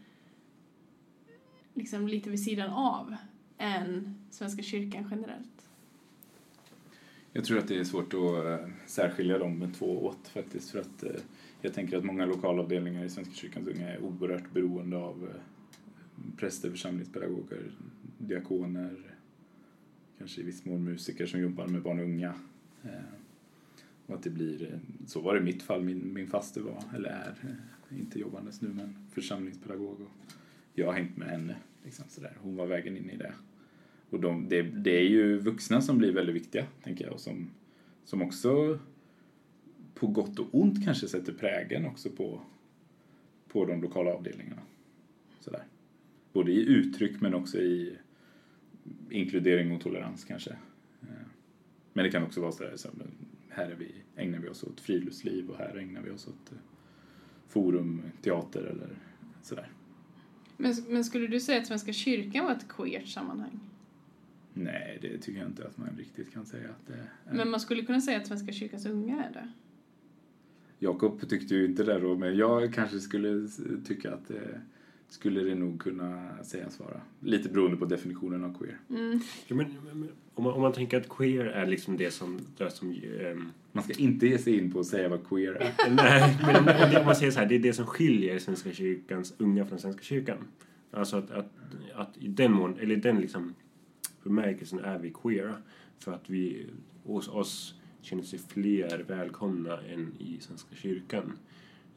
liksom lite vid sidan av än Svenska kyrkan generellt? Jag tror att det är svårt att eh, särskilja särskilja de två åt faktiskt för att eh, jag tänker att många lokalavdelningar i Svenska kyrkans unga är oerhört beroende av eh, präster, församlingspedagoger, diakoner, kanske i viss mån musiker som jobbar med barn och unga. Och att det blir, så var det i mitt fall, min, min faste var, eller är, inte jobbandes nu men församlingspedagog och jag har hängt med henne liksom sådär. Hon var vägen in i det. Och de, det, det är ju vuxna som blir väldigt viktiga, tänker jag, och som, som också på gott och ont kanske sätter prägen också på, på de lokala avdelningarna. Sådär. Både i uttryck men också i inkludering och tolerans kanske. Eh, men det kan också vara sådär, så här är vi, ägnar vi oss åt friluftsliv och här ägnar vi oss åt eh, forum, teater eller sådär. Men, men skulle du säga att Svenska kyrkan var ett queert sammanhang? Nej, det tycker jag inte att man riktigt kan säga att det är. Men man skulle kunna säga att Svenska kyrkans unga är det? Jakob tyckte ju inte det då, men jag kanske skulle tycka att det skulle det nog kunna sägas vara. Lite beroende på definitionen av queer. Mm. Ja, men, men, om, man, om man tänker att queer är liksom det som... Det som ähm, Man ska inte ge sig in på att säga vad queer är. [laughs] nej, men om, om, om man säger så här, det är det som skiljer Svenska kyrkans unga från Svenska kyrkan. Alltså att, att, att i den mån, eller i den liksom bemärkelsen är vi queera. För att vi hos oss känner sig fler välkomna än i Svenska kyrkan.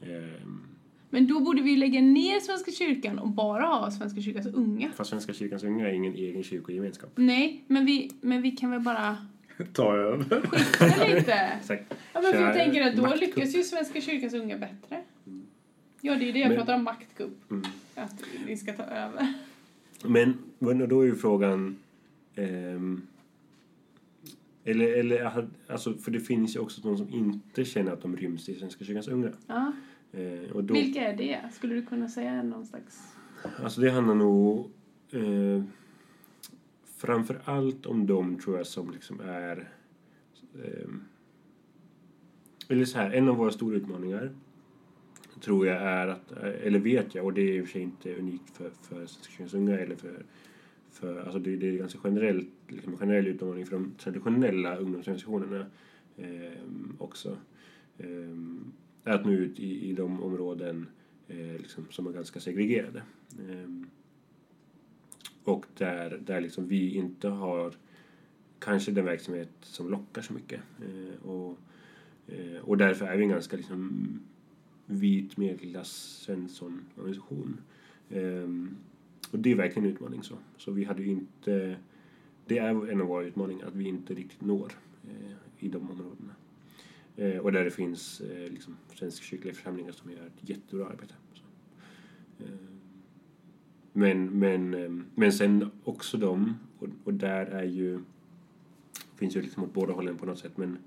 Ehm, Men då borde vi ju lägga ner Svenska kyrkan och bara ha Svenska kyrkans unga. fast Svenska kyrkans unga är ingen egen kyrkogemenskap. Nej, men vi, men vi kan väl bara [laughs] Ta över. skifta lite? [laughs] Exakt. Ja, men för jag tänker att då maktkupp. lyckas ju Svenska kyrkans unga bättre. Ja, det är det jag Men- pratar om, maktkupp. Mm. Att vi ska ta över. [laughs] Men men då är ju frågan... ehm, eller, eller alltså, för det finns ju också de som inte känner att de ryms i Svenska kyrkans unga. Ja. Eh, då, Vilka är det? Skulle du kunna säga någon slags... Alltså det handlar nog... Eh, framför allt om de tror jag som liksom är eh, eller så här, en av våra stora utmaningar tror jag är att, eller vet jag, och det är i och för sig inte unikt för, för Svenska eller för, för alltså det, det är ganska generellt, liksom en generell utmaning för de traditionella ungdomsorganisationerna eh, också. Eh, att nå ut i, i de områden eh, liksom, som är ganska segregerade. Eh, och där, där liksom vi inte har kanske den verksamhet som lockar så mycket. Eh, och, eh, och därför är vi en ganska liksom, vit medelklass Svensson-organisation. Ehm, och det är verkligen en utmaning. Så, så vi hade inte... Det är en av våra utmaningar, att vi inte riktigt når eh, i de områdena. Eh, och där det finns eh, liksom, svensk-kyrkliga församlingar som gör ett jättebra arbete. Så. Eh, men, men, eh, men sen också de, och, och där är ju... finns ju liksom åt båda hållen på något sätt, men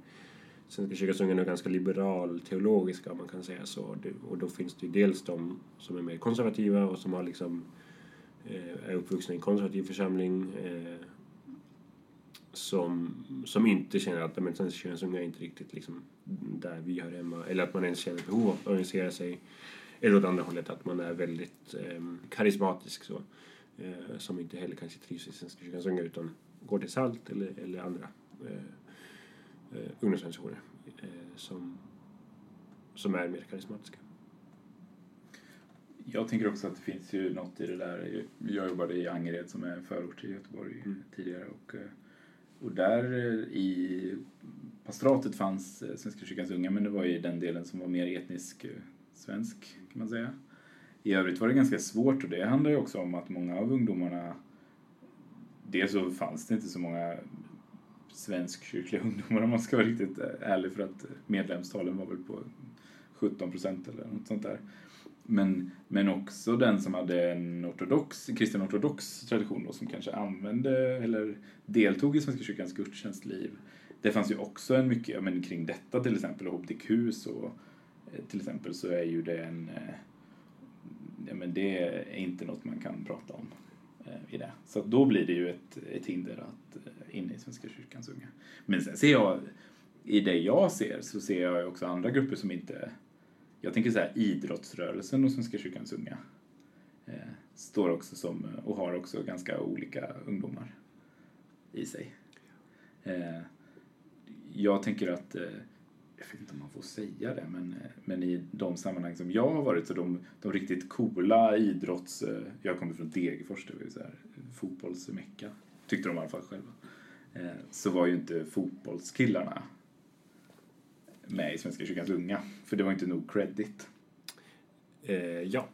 Svenska kyrkans unga är ganska liberal teologiska om man kan säga så. Och då finns det ju dels de som är mer konservativa och som har liksom eh, är uppvuxna i en konservativ församling eh, som, som inte känner att men, unga är inte riktigt liksom där vi hör hemma. Eller att man ens känner behov av att organisera sig. Eller åt andra hållet att man är väldigt eh, karismatisk så. Eh, som inte heller kanske trivs i Svenska kyrkans unga utan går till SALT eller, eller andra eh, eh, ungdomsorganisationer eh, som, som är mer karismatiska. Jag tänker också att det finns ju något i det där. Jag jobbade i Angered som är förort till Göteborg mm. tidigare och, eh, och där eh, i pastoratet fanns eh, Svenska kyrkans unga men det var ju den delen som var mer etnisk eh, svensk kan man säga. I övrigt var det ganska svårt och det handlar ju också om att många av ungdomarna Dels så fanns det inte så många svenskkyrkliga [laughs] ungdomar om man ska vara riktigt ärlig för att medlemstalen var väl på 17 procent eller något sånt där. Men, men också den som hade en ortodox, kristen ortodox tradition då, som kanske använde eller deltog i Svenska kyrkans gudstjänstliv. Det fanns ju också en mycket, ja, men kring detta till exempel, hbtq så eh, till exempel så är ju det en, eh, ja men det är inte något man kan prata om eh, i det. Så då blir det ju ett, ett hinder att in i Svenska kyrkans unga. Men sen ser jag, i det jag ser, så ser jag också andra grupper som inte... Jag tänker så här, idrottsrörelsen och Svenska kyrkans unga eh, står också som, eh, och har också ganska olika ungdomar i sig. Eh, jag tänker att, eh, jag vet inte om man får säga det, men, eh, men i de sammanhang som jag har varit så de, de riktigt coola idrotts... Eh, jag kommer från Degerfors, det var ju så här fotbollsmecka, tyckte de i alla fall själva. Eh, så var ju inte fotbollskillarna med i Svenska kyrkans unga. För det var inte nog credit. Eh, ja.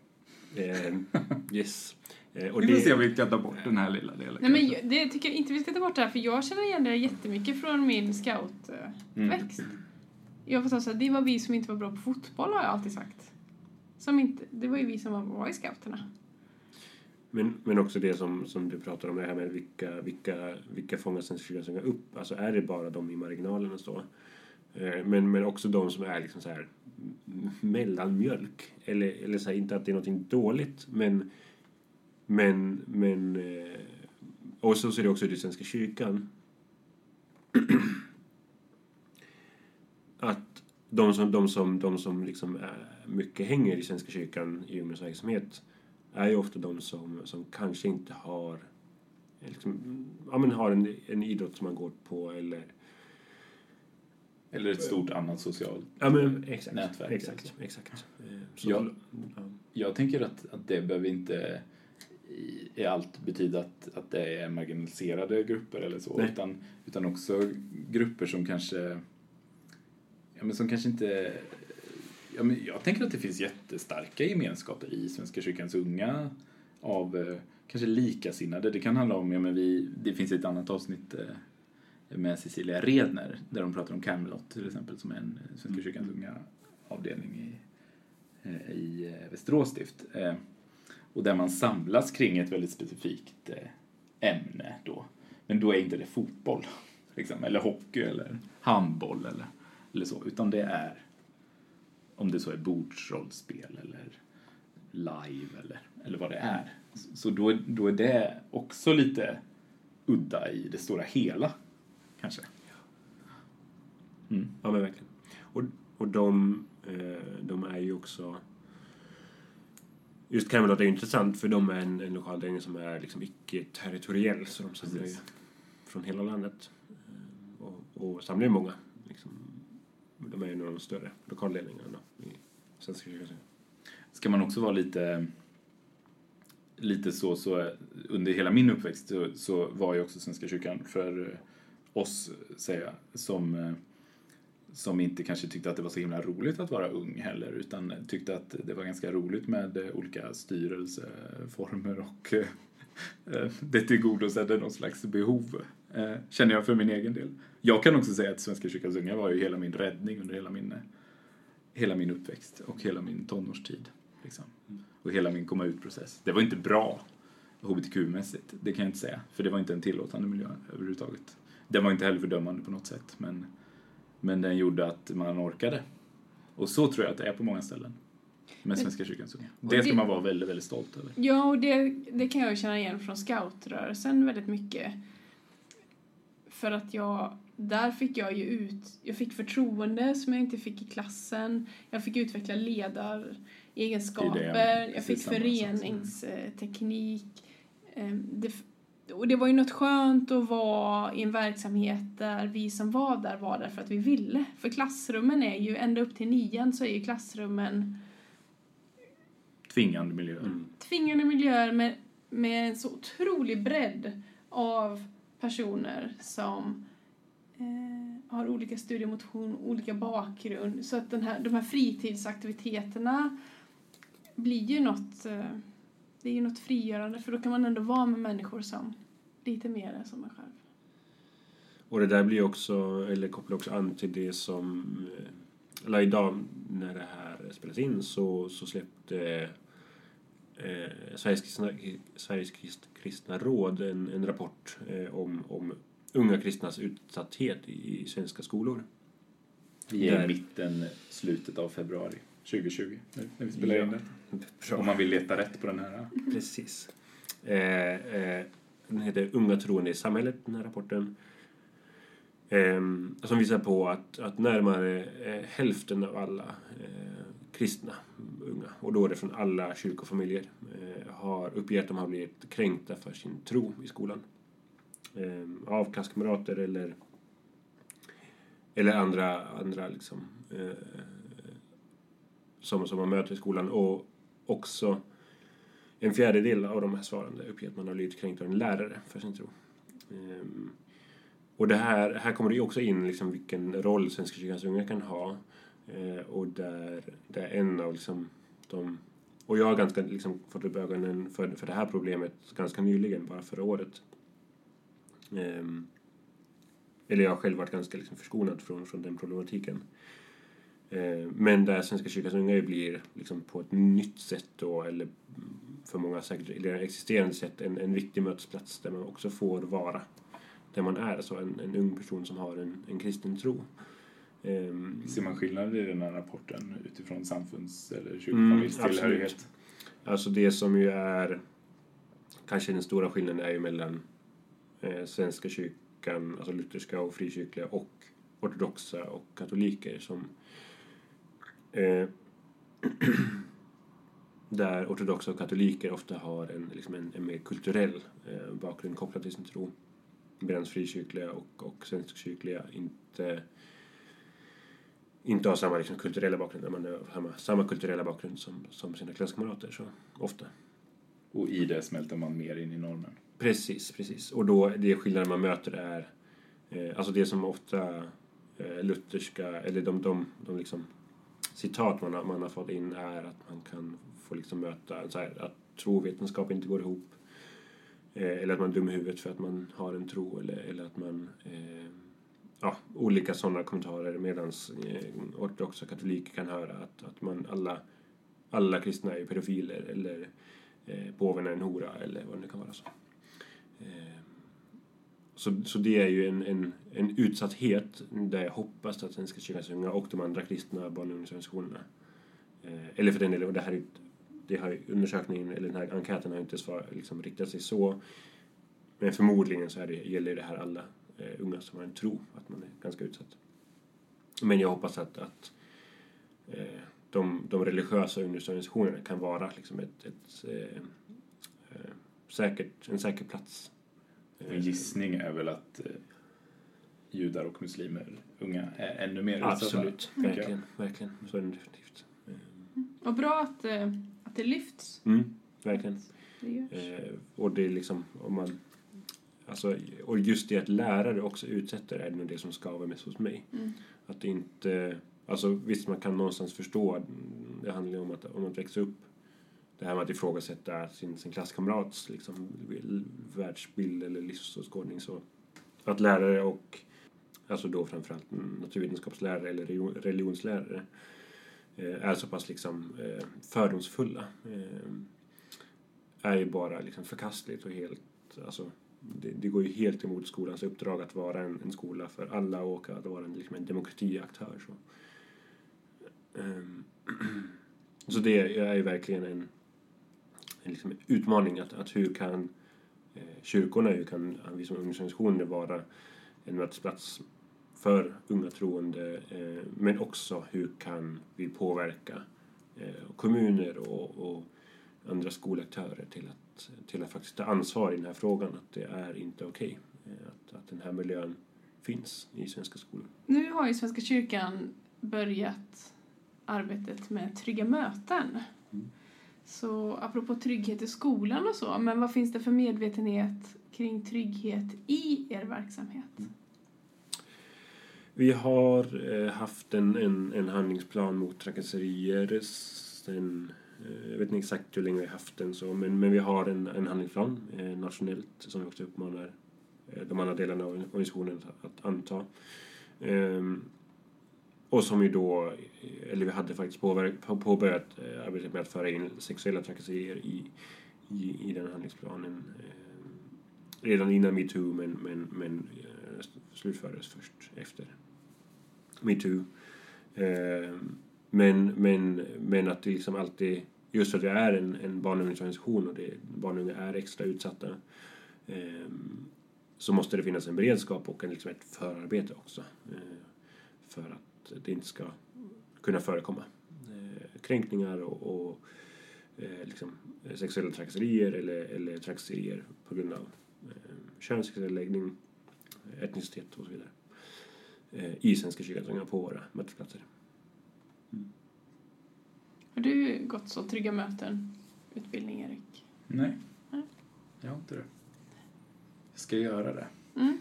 Eh, yes. Eh, och vi får det... se om vi kan ta bort den här lilla delen. Nej, men det tycker jag inte vi ska ta bort det här, för jag känner igen det jättemycket från min scoutväxt. Mm. Jag får säga det var vi som inte var bra på fotboll har jag alltid sagt. Som inte, det var ju vi som var, var i scouterna. Men, men också det som, som du pratar om, det här med vilka, vilka, vilka fångar Svenska kyrkan upp. Alltså är det bara de i marginalen så? Eh, men, men också de som är liksom så här mellanmjölk. Eller, eller så här, inte att det är något dåligt, men... Men... men eh, och så ser det också ut i Svenska kyrkan. [clears throat] att de som, de som, de som liksom är, mycket hänger i Svenska kyrkan i ungdomsverksamhet är ju ofta de som, som kanske inte har, eh, liksom, ja, men har en, en idrott som man går på eller eller ett stort annat socialt ja, men, exakt, nätverk. Exakt, exakt. Eh, så, jag, ja. jag tänker att, att det behöver inte i, i allt betyda att, att det är marginaliserade grupper eller så, utan, utan också grupper som kanske, ja, men som kanske inte ja, men jag tänker att det finns jättestarka gemenskaper i Svenska kyrkans unga av eh, kanske likasinnade. Det kan handla om, ja, men vi, det finns ett annat avsnitt eh, med Cecilia Redner där de pratar om Camelot till exempel som är en eh, Svenska kyrkans unga avdelning i, eh, i eh, Västerås stift. Och där man samlas kring ett väldigt specifikt ämne då. Men då är inte det fotboll, [laughs] liksom, eller hockey eller handboll eller, eller så, utan det är om det så är bordsrollspel eller live eller, eller vad det är. Så då, då är det också lite udda i det stora hela, kanske. Mm. Ja, men verkligen. Och, och de, eh, de är ju också... Just Camelot är ju intressant för de är en, en lokalförening som är liksom icke-territoriell så de samlar ju från hela landet. Eh, och, och samlar ju många. Liksom, de är ju några av de större lokalledningarna i Svenska kyrkan. Ska man också vara lite lite så, så under hela min uppväxt så, så var ju också Svenska kyrkan för oss, säger jag, som eh, som inte kanske tyckte att det var så himla roligt att vara ung heller utan tyckte att det var ganska roligt med eh, olika styrelseformer och eh, det tillgodosedde någon slags behov, känner jag för min egen del. Jag kan också säga att Svenska kyrkans unga var ju hela min räddning under hela min, hela min uppväxt och hela min tonårstid. Liksom. Och hela min komma ut-process. Det var inte bra hbtq-mässigt, det kan jag inte säga, för det var inte en tillåtande miljö överhuvudtaget. Den var inte heller fördömande på något sätt, men men den gjorde att man orkade. Och så tror jag att det är på många ställen med Svenska kyrkans unga. Det ska man vara väldigt, väldigt stolt över. Ja, och det, det kan jag känna igen från scoutrörelsen väldigt mycket. För att jag, där fick jag ju ut, jag fick förtroende som jag inte fick i klassen. Jag fick utveckla ledaregenskaper, jag fick föreningsteknik. Ehm, det, och det var ju något skönt att vara i en verksamhet där vi som var där var där för att vi ville. För klassrummen är ju, ända upp till nian så är ju klassrummen Tvingande miljöer. Mm. Tvingande miljöer med, med en så otrolig bredd av personer som eh, har olika studiemotion, olika bakgrund. Så att den här, de här fritidsaktiviteterna blir ju något eh, det är ju något frigörande för då kan man ändå vara med människor som lite mer är som en själv. Och det där blir också, eller kopplar också an till det som, eh, eller idag när det här spelas in så, så släppte eh, Sveriges, kristna, Sveriges kristna råd en, en rapport eh, om, om unga kristnas utsatthet i, i svenska skolor. I mitten, slutet av februari 2020 när vi spelar ja. in det. Om man vill leta rätt på den här. Precis. Eh, eh, den heter Unga troende i samhället, den här rapporten. Eh, som visar på att, att närmare eh, hälften av alla eh, kristna unga, och då är det från alla kyrkofamiljer, eh, har uppgett att de har blivit kränkta för sin tro i skolan. Ehm, av klasskamrater eller, eller andra, andra liksom, som, som man möter i skolan. Och också en fjärdedel av de här svarande uppger att man har blivit kränkt av en lärare för sin tro. Ehm, och det här, här kommer det ju också in liksom vilken roll Svenska kyrkans unga kan ha. ehm, och där, där en av liksom de... Och jag har ganska liksom fått upp ögonen för, för det här problemet ganska nyligen, bara förra året. Ehm, eller jag har själv varit ganska liksom förskonad från, från den problematiken. Eh, men där Svenska kyrkans unga blir liksom på ett nytt sätt då, eller för många säkert eller existerande sätt, en, en viktig mötesplats där man också får vara där man är, alltså en, en ung person som har en, en kristen tro. Um, Ser man skillnader i den här rapporten utifrån samfunds eller kyrkofamiljstillhörighet? Mm, alltså det som ju är kanske den stora skillnaden är ju mellan eh, Svenska kyrkan, alltså lutherska och frikyrkliga och ortodoxa och katoliker som Eh, [clears throat] där ortodoxa och katoliker ofta har en, liksom en, en mer kulturell eh, bakgrund kopplad till sin tro. Medan frikyrkliga och, och svenskkyrkliga inte, inte har samma liksom, kulturella bakgrund, man har samma, samma kulturella bakgrund som, som sina klasskamrater så ofta. Och i det smälter man mer in i normen? Precis, precis. Och då, det skillnaden man möter är, eh, alltså det som ofta eh, lutherska, eller de, de, de liksom citat man har, man har fått in är att man kan få liksom möta så här, att trovetenskap inte går ihop. Eh, eller att man är dum i huvudet för att man har en tro eller, eller att man... Eh, ja, olika sådana kommentarer medan eh, ortodoxa katoliker kan höra att, att man alla, alla kristna är pedofiler eller eh, påven är en hora eller vad det nu kan vara. så. Eh, så, så det är ju en, en, en utsatthet där jag hoppas att Svenska kyrkans unga och de andra kristna barn och ungdomsorganisationerna eh, eller för den delen, och det här det har undersökningen, eller den här enkäten har inte svar, liksom, riktat sig så men förmodligen så är det, gäller det här alla eh, unga som har en tro, att man är ganska utsatt. Men jag hoppas att, att eh, de, de religiösa ungdomsorganisationerna kan vara liksom ett, ett eh, eh säkert, en säker plats. En gissning är väl att eh, judar och muslimer, unga, är ännu mer utsatta. Absolut, verkligen, verkligen. Så är det definitivt. Och bra att, eh, att det lyfts. Mm, verkligen. Det. Eh, och det är liksom, om man... Alltså, och just det att lärare också utsätter är nog det som skaver mest hos mig. Mm. Att det inte... Alltså visst, man kan någonstans förstå. Det handlar ju om att, om att växa upp. Det här med att ifrågasätta sin, sin klasskamrats liksom, världsbild eller livsåskådning. Så att lärare och, alltså då framförallt naturvetenskapslärare eller religionslärare eh, är så pass liksom eh, fördomsfulla. Eh, är ju bara liksom förkastligt och helt, alltså det, det går ju helt emot skolans uppdrag att vara en, en skola för alla och att vara en, liksom en demokratiaktör. Så, ehm, [clears throat] så det är ju verkligen en liksom utmaning att, att hur kan eh, kyrkorna, hur kan vi som ungdomsorganisationer vara en mötesplats för unga troende eh, men också hur kan vi påverka eh, kommuner och, och andra skolaktörer till att, till att faktiskt ta ansvar i den här frågan att det är inte okej okay, att, att den här miljön finns i svenska skolor. Nu har ju Svenska kyrkan börjat arbetet med trygga möten. Så apropå trygghet i skolan och så, men vad finns det för medvetenhet kring trygghet i er verksamhet? Mm. Vi har eh, haft en, en, en handlingsplan mot trakasserier sen, eh, jag vet inte exakt hur länge vi har haft den så, men, men vi har en, en handlingsplan eh, nationellt som vi också uppmanar eh, de andra delarna av organisationen att, anta. Ehm, och som ju då, eller vi hade faktiskt påbörjat, påbörjat arbetet med att föra in sexuella trakasserier i, i, i den handlingsplanen. Eh, redan innan metoo men, men, men eh, slutfördes först efter metoo. Eh, men, men, men att det liksom alltid, just för att vi är en, en barn och ungdomsorganisation och det, barn och unga är extra utsatta eh, så måste det finnas en beredskap och en, liksom ett förarbete också eh, för att det inte ska kunna förekomma eh, kränkningar och, och eh, liksom, sexuella trakasserier eller, eller trakasserier på grund av eh, kön, sexuell läggning, etnicitet och så vidare eh, i Svenska kyrkans unga på våra mötesplatser. Har du gått så trygga möten, utbildning Erik? Nej. Nej. Jag har inte det. Jag ska göra det. Mm.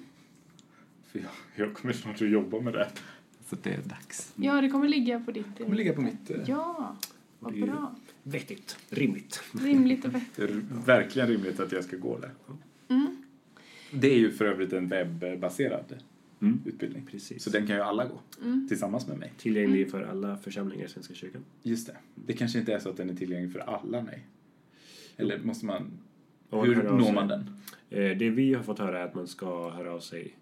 För jag, jag kommer snart att jobba med det. Så det är dags. Ja, det kommer ligga på ditt... Det kommer ligga på mitt... eh, Ja, vad bra. Vettigt, rimligt. Rimligt och vettigt. Det är verkligen rimligt att jag ska gå det. Mm. Det är ju för övrigt en webbaserad Mm. utbildning. Precis. Så den kan ju alla gå Mm. tillsammans med mig. Tillgänglig för alla församlingar i Svenska kyrkan. Just det. Det kanske inte är så att den är tillgänglig för alla, nej. Eller måste man... Och Hur når man den? Eh, det vi har fått höra är att man ska höra av sig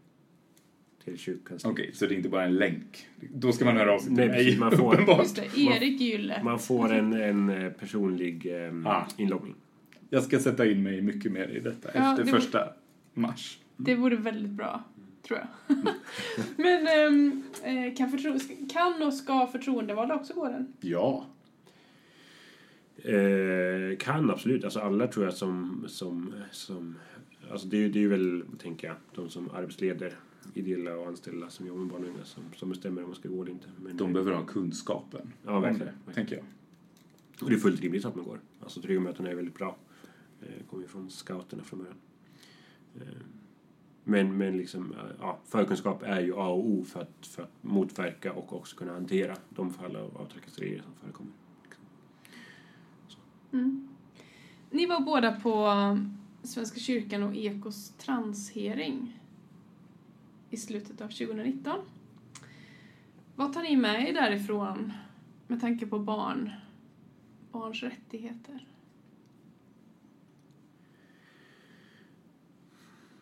till kyrkkansliet. Okej, så det är inte bara en länk. Då ska man höra av sig till Nej, mig, precis, man får- uppenbart. Erik Gylle. Man får en, en eh, personlig eh, Ah. inloggning. Jag ska sätta in mig mycket mer i detta Ja, efter det första mars. Det vore väldigt bra, tror jag. [laughs] Men ehm, eh, kan, förtro- kan och ska förtroendevalda också gå den? Ja. Eh, kan absolut. Alltså alla tror jag som... som, som alltså det, är ju- det är ju väl, tänker jag, de som arbetsleder ideella och anställda som jobbar med barn och unga som, som bestämmer om man ska gå eller inte. Men, De behöver ha kunskapen Ja, verkligen. det, tänker jag. Och det är fullt rimligt att man går. Alltså trygga möten är väldigt bra. Eh, kommer ju från scouterna från början. Eh, men, men liksom, eh, ja, förkunskap är ju A och O för att, för att motverka och också kunna hantera de fall av, av trakasserier som förekommer. Mm. Ni var båda på Svenska kyrkan och Ekos transhearing i slutet av 2019. Vad tar ni med er därifrån med tanke på barn, barns rättigheter?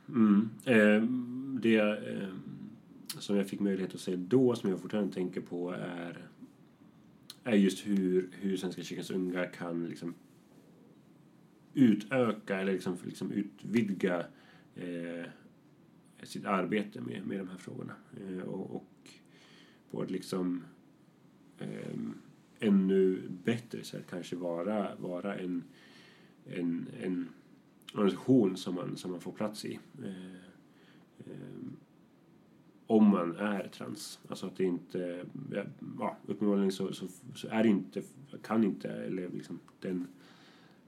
Mm. Eh, det eh, som jag fick möjlighet att se då, som jag fortfarande tänker på, är, är just hur, hur Svenska kyrkans unga kan liksom utöka eller liksom, liksom utvidga eh, sitt arbete med, med de här frågorna. Eh, och, och på ett liksom eh, ännu bättre sätt kanske vara, vara en, en, en organisation som man, som man får plats i. Eh, eh, om man är trans. Alltså att det inte, ja, uppenbarligen så, så, så, är det inte, kan inte, eller liksom den,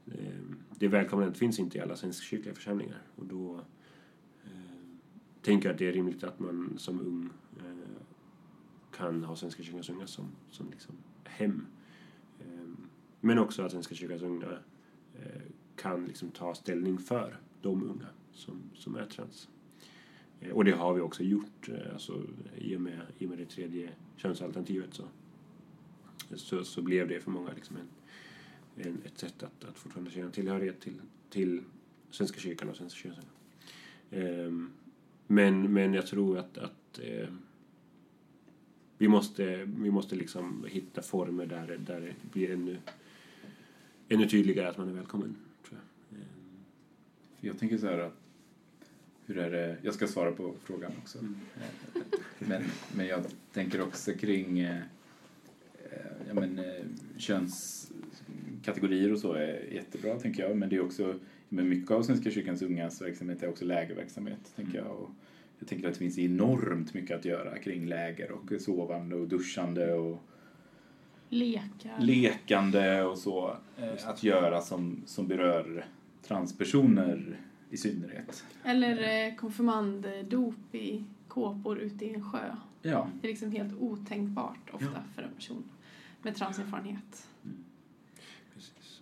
eh, det välkomnandet finns inte i alla svenskkyrkliga församlingar. Och då tänker att det är rimligt att man som ung eh, kan ha Svenska kyrkans unga som, som liksom hem. Eh, men också att Svenska kyrkans unga eh, kan liksom ta ställning för de unga som, som är trans. Eh, och det har vi också gjort eh, alltså, i, och med, i och med det tredje könsalternativet så, så, så blev det för många liksom en, en, ett sätt att, att fortfarande känna tillhörighet till, till Svenska kyrkan och Svenska kyrkan. Ehm, men, men jag tror att, att eh, vi måste, vi måste liksom hitta former där, där det blir ännu, ännu tydligare att man är välkommen. Tror jag. Um. jag tänker så här att hur är det, jag ska svara på frågan också. Mm. [laughs] Men, men jag tänker också kring eh, ja, men, eh, könskategorier och så är jättebra tänker jag. Men det är också, men mycket av Svenska kyrkans ungas verksamhet är också lägerverksamhet tänker jag. Och jag tänker att det finns enormt mycket att göra kring läger och sovande och duschande och Lekar. lekande och så. Eh, att göra som, som berör transpersoner i synnerhet. Eller eh, konfirmanddop i kåpor ute i en sjö. Ja. Det är liksom helt otänkbart ofta ja. för en person med transerfarenhet. Mm.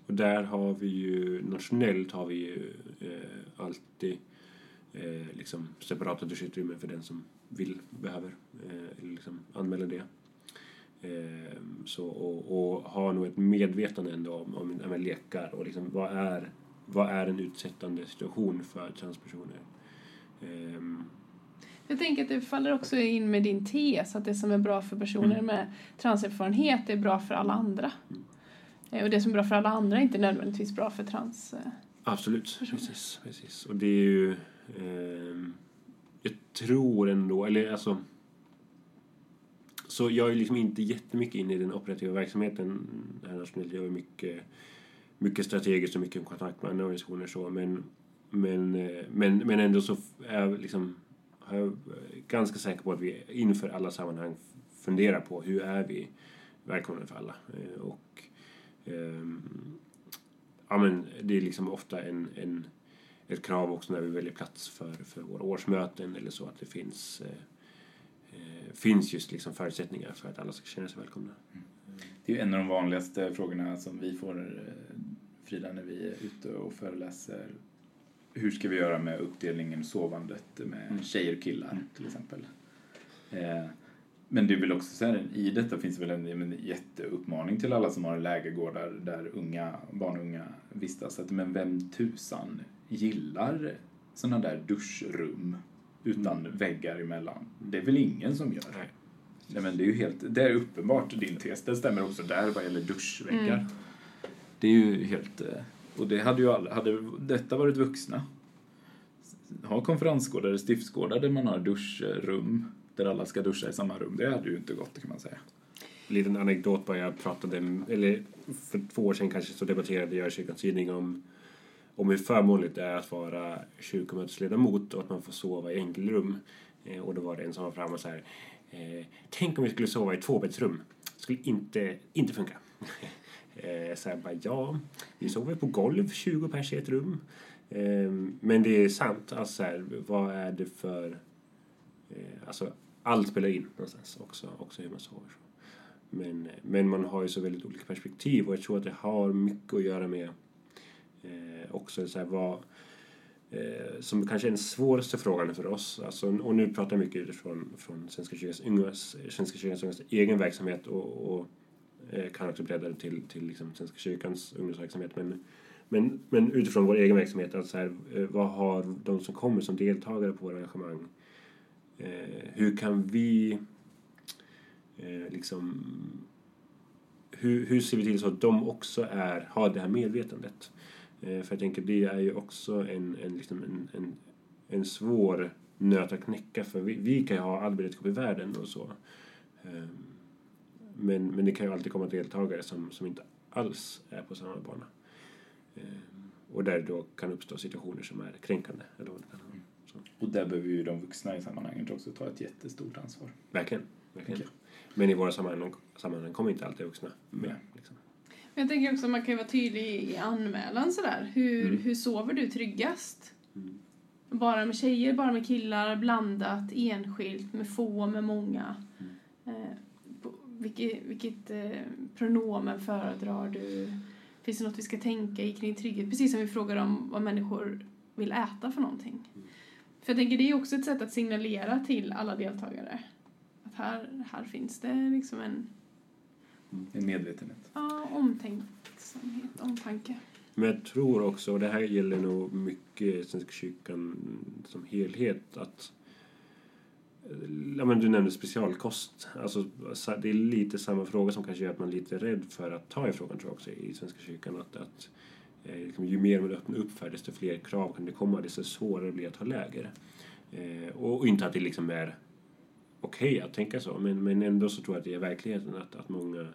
Och där har vi ju, nationellt har vi ju eh, alltid eh, liksom separata duschutrymmen för den som vill, behöver, eh, liksom anmäla det. Eh, så, och, och har nog ett medvetande ändå om, om, om lekar och liksom vad är vad är en utsättande situation för transpersoner? Um, jag tänker att det faller också in med din tes att det som är bra för personer mm. med transerfarenhet är bra för alla andra. Mm. Och det som är bra för alla andra är inte nödvändigtvis bra för trans eh, Absolut, precis, precis. Och det är ju... Eh, jag tror ändå, eller alltså... Så jag är liksom inte jättemycket inne i den operativa verksamheten här nationellt. Jag är mycket mycket strategiskt och mycket kontakt med andra organisationer så men, men, eh, men, men ändå så är jag liksom är jag ganska säker på att vi inför alla sammanhang funderar på hur är vi välkomna för alla eh, och ja men det är liksom ofta en, en ett krav också när vi väljer plats för, för våra årsmöten eller så att det finns eh, eh finns just liksom förutsättningar för att alla ska känna sig välkomna. Mm. Det är ju en av de vanligaste frågorna som vi får Frida när vi är ute och föreläser. Hur ska vi göra med uppdelningen sovandet med mm. tjejer och killar mm. till exempel. Eh, men det är väl också så här, i detta finns väl en, en jätteuppmaning till alla som har lägergårdar där unga, barn och unga vistas. Att, men vem tusan gillar sådana där duschrum utan mm. väggar emellan? Det är väl ingen som gör. Nej. Nej men det är ju helt, det är uppenbart din tes, det stämmer också där vad gäller duschväggar. Mm. Det är ju helt... Eh, och det hade ju alla, hade detta varit vuxna, ha konferensgårdar eller stiftsgårdar där man har duschrum, där alla ska duscha i samma rum, det hade ju inte gått kan man säga. En liten anekdot bara, jag pratade, eller för två år sedan kanske så debatterade jag i Kyrkans Tidning om, om hur förmånligt det är att vara kyrkomötesledamot och att man får sova i enkelrum. Eh, och då var det en som var framme och så här, eh, tänk om vi skulle sova i tvåbäddsrum, det skulle inte, inte funka. [laughs] Eh, så här bara, ja, vi sover på golv, 20 pers i ett rum. Men det är sant, alltså här, vad är det för... Alltså, allt spelar in någonstans också, också hur man sover. Men, men man har ju så väldigt olika perspektiv och jag tror att det har mycket att göra med eh, också så här, vad, eh, som kanske är den svåraste frågan för oss. Alltså, och nu pratar jag mycket utifrån från Svenska kyrkans ungas, Svenska kyrkans ungas egen verksamhet och, och Eh, kan också bredda det till, till liksom Svenska kyrkans ungdomsverksamhet. Men, men, men utifrån vår egen verksamhet, alltså här, eh, vad har de som kommer som deltagare på våra arrangemang, eh, hur kan vi eh, liksom hur, hur ser vi till så att de också är, har det här medvetandet? Eh, för jag tänker det är ju också en, en, liksom en, en, en svår nöt att knäcka för vi, vi kan ju ha all beredskap i världen och så. Ehm, men, men det kan ju alltid komma deltagare som, som inte alls är på samma bana. Ehm, och där det då kan uppstå situationer som är kränkande. Eller vad det kan vara. Och där behöver ju de vuxna i sammanhanget också ta ett jättestort ansvar. verkligen. verkligen. Men i våra sammanhang, sammanhang kommer inte alltid vuxna med. Nej. Liksom. Men jag tänker också att man kan vara tydlig i anmälan sådär. Hur, Mm. hur sover du tryggast? Mm. Bara med tjejer, bara med killar, blandat, enskilt, med få, med många. Mm. Eh, på- vilket vilket eh, pronomen föredrar du? Finns det något vi ska tänka i kring trygghet? Precis som vi frågar om vad människor vill äta för någonting. Mm. För jag tänker det är också ett sätt att signalera till alla deltagare. Att här, här finns det liksom en En medvetenhet. ja, omtänksamhet, omtanke. Men jag tror också, och det här gäller nog mycket Svenska kyrkan som helhet, att Ja, men du nämnde specialkost. Alltså, det är lite samma fråga som kanske gör att man är lite rädd för att ta i frågan tror jag också i Svenska kyrkan. Att, att eh, liksom, ju mer man öppnar upp för desto fler krav kan det komma, desto svårare blir det att ha läger. Eh, och, och inte att det liksom är okej att tänka så, men, men ändå så tror jag att det är verkligheten att, att många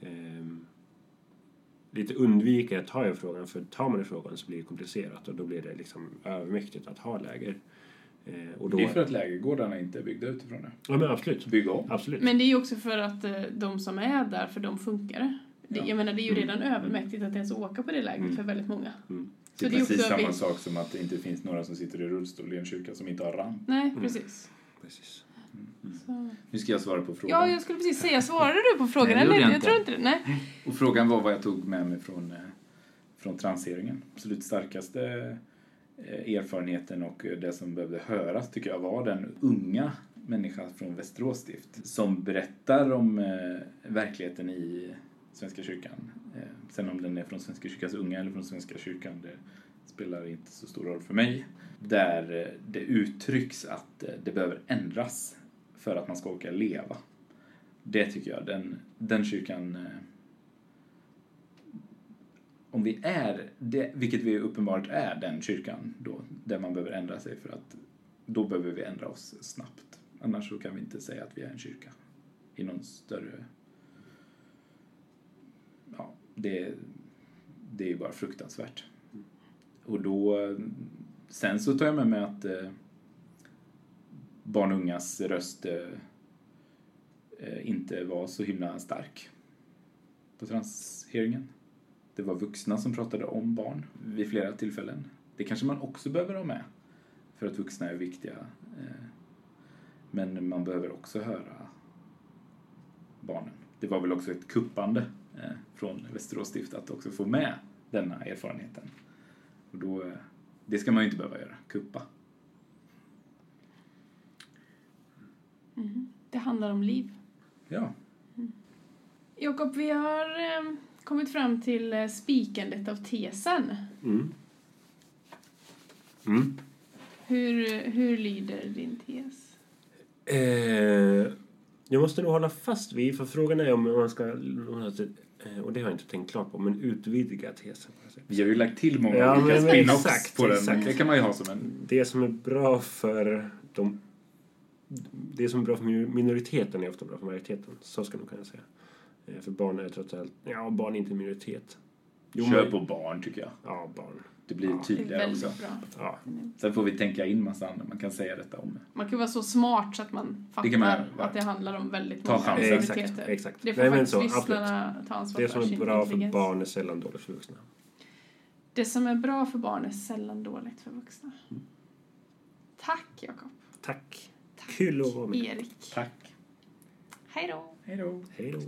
ehm, lite undviker att ta i frågan för tar man i frågan så blir det komplicerat och då blir det liksom övermäktigt att ha läger. Eh, och då, Det är för att lägergårdarna inte är byggda utifrån det. Ja men absolut. Bygga om. Absolut. Men det är ju också för att eh, de som är där, för de funkar det. Ja. Jag menar, det är ju Mm. redan övermäktigt att ens åka på det lägret Mm. för väldigt många. Mm. Så Det är det är precis också samma vi- sak som att det inte finns några som sitter i rullstol i en kyrka som inte har ramp. Nej, Mm. precis. Precis. Så. Nu ska jag svara på frågan. Ja, jag skulle precis säga, svarade du på frågan Nej, det eller? jag Jag, tror inte det. Nej. Och frågan var vad jag tog med mig från, eh, från transeringen. Absolut starkaste eh, erfarenheten och eh, det som behövde höras tycker jag var den unga människa från Västerås stift som berättar om verkligheten i Svenska kyrkan. Eh, sen om den är från Svenska kyrkans unga eller från Svenska kyrkan, det spelar inte så stor roll för mig. Där eh, det uttrycks att eh, det behöver ändras för att man ska orka leva. Det tycker jag, den, den kyrkan om vi är, det, vilket vi uppenbart är, den kyrkan då, där man behöver ändra sig för att då behöver vi ändra oss snabbt. Annars så kan vi inte säga att vi är en kyrka i någon större... Det, det är ju bara fruktansvärt. Och då... Sen så tar jag med mig att eh, barn och ungas röst eh, eh, inte var så himla stark på transhearingen. Det var vuxna som pratade om barn vid flera tillfällen. Det kanske man också behöver ha med för att vuxna är viktiga. eh, Men man behöver också höra barnen. Det var väl också ett kuppande från Västerås stift att också få med denna erfarenheten. Och då, eh, det ska man ju inte behöva göra, kuppa. Mhm. Det handlar om liv. Ja, Jakob, vi har eh, kommit fram till eh, spikandet av tesen. Mm. Mm. Hur, hur lyder din tes? Eh, jag måste nog hålla fast vid, för frågan är om man ska, eh, och det har jag inte tänkt klart på, men utvidga tesen. vi har ju lagt till många Ja, olika spin-offs på den. exakt. Det kan man ju ha som en... Det som är bra för de det som är bra för minoriteten är ofta bra för majoriteten. Så ska man kunna säga. Eh, För barn är trots allt, ja barn är inte en minoritet. Jo, Kör på barn tycker jag. Ja, barn. Det blir. Det tydligare väldigt också. bra. Ja. Sen får vi tänka in massa andra man kan säga detta om. Man kan vara så smart så att man fattar man va? att det handlar om väldigt Ta många chansen. Exakt, minoriteter. exakt. Det får Nej, faktiskt så, absolut. lyssnarna ta ansvar Det för. som är bra för barn är sällan dåligt för vuxna. Det som är bra för barn är sällan dåligt för vuxna. Mm. Tack Jakob. Tack. Tack Kul att vara med. Erik. Tack. Hej då. Hej då. Hej då.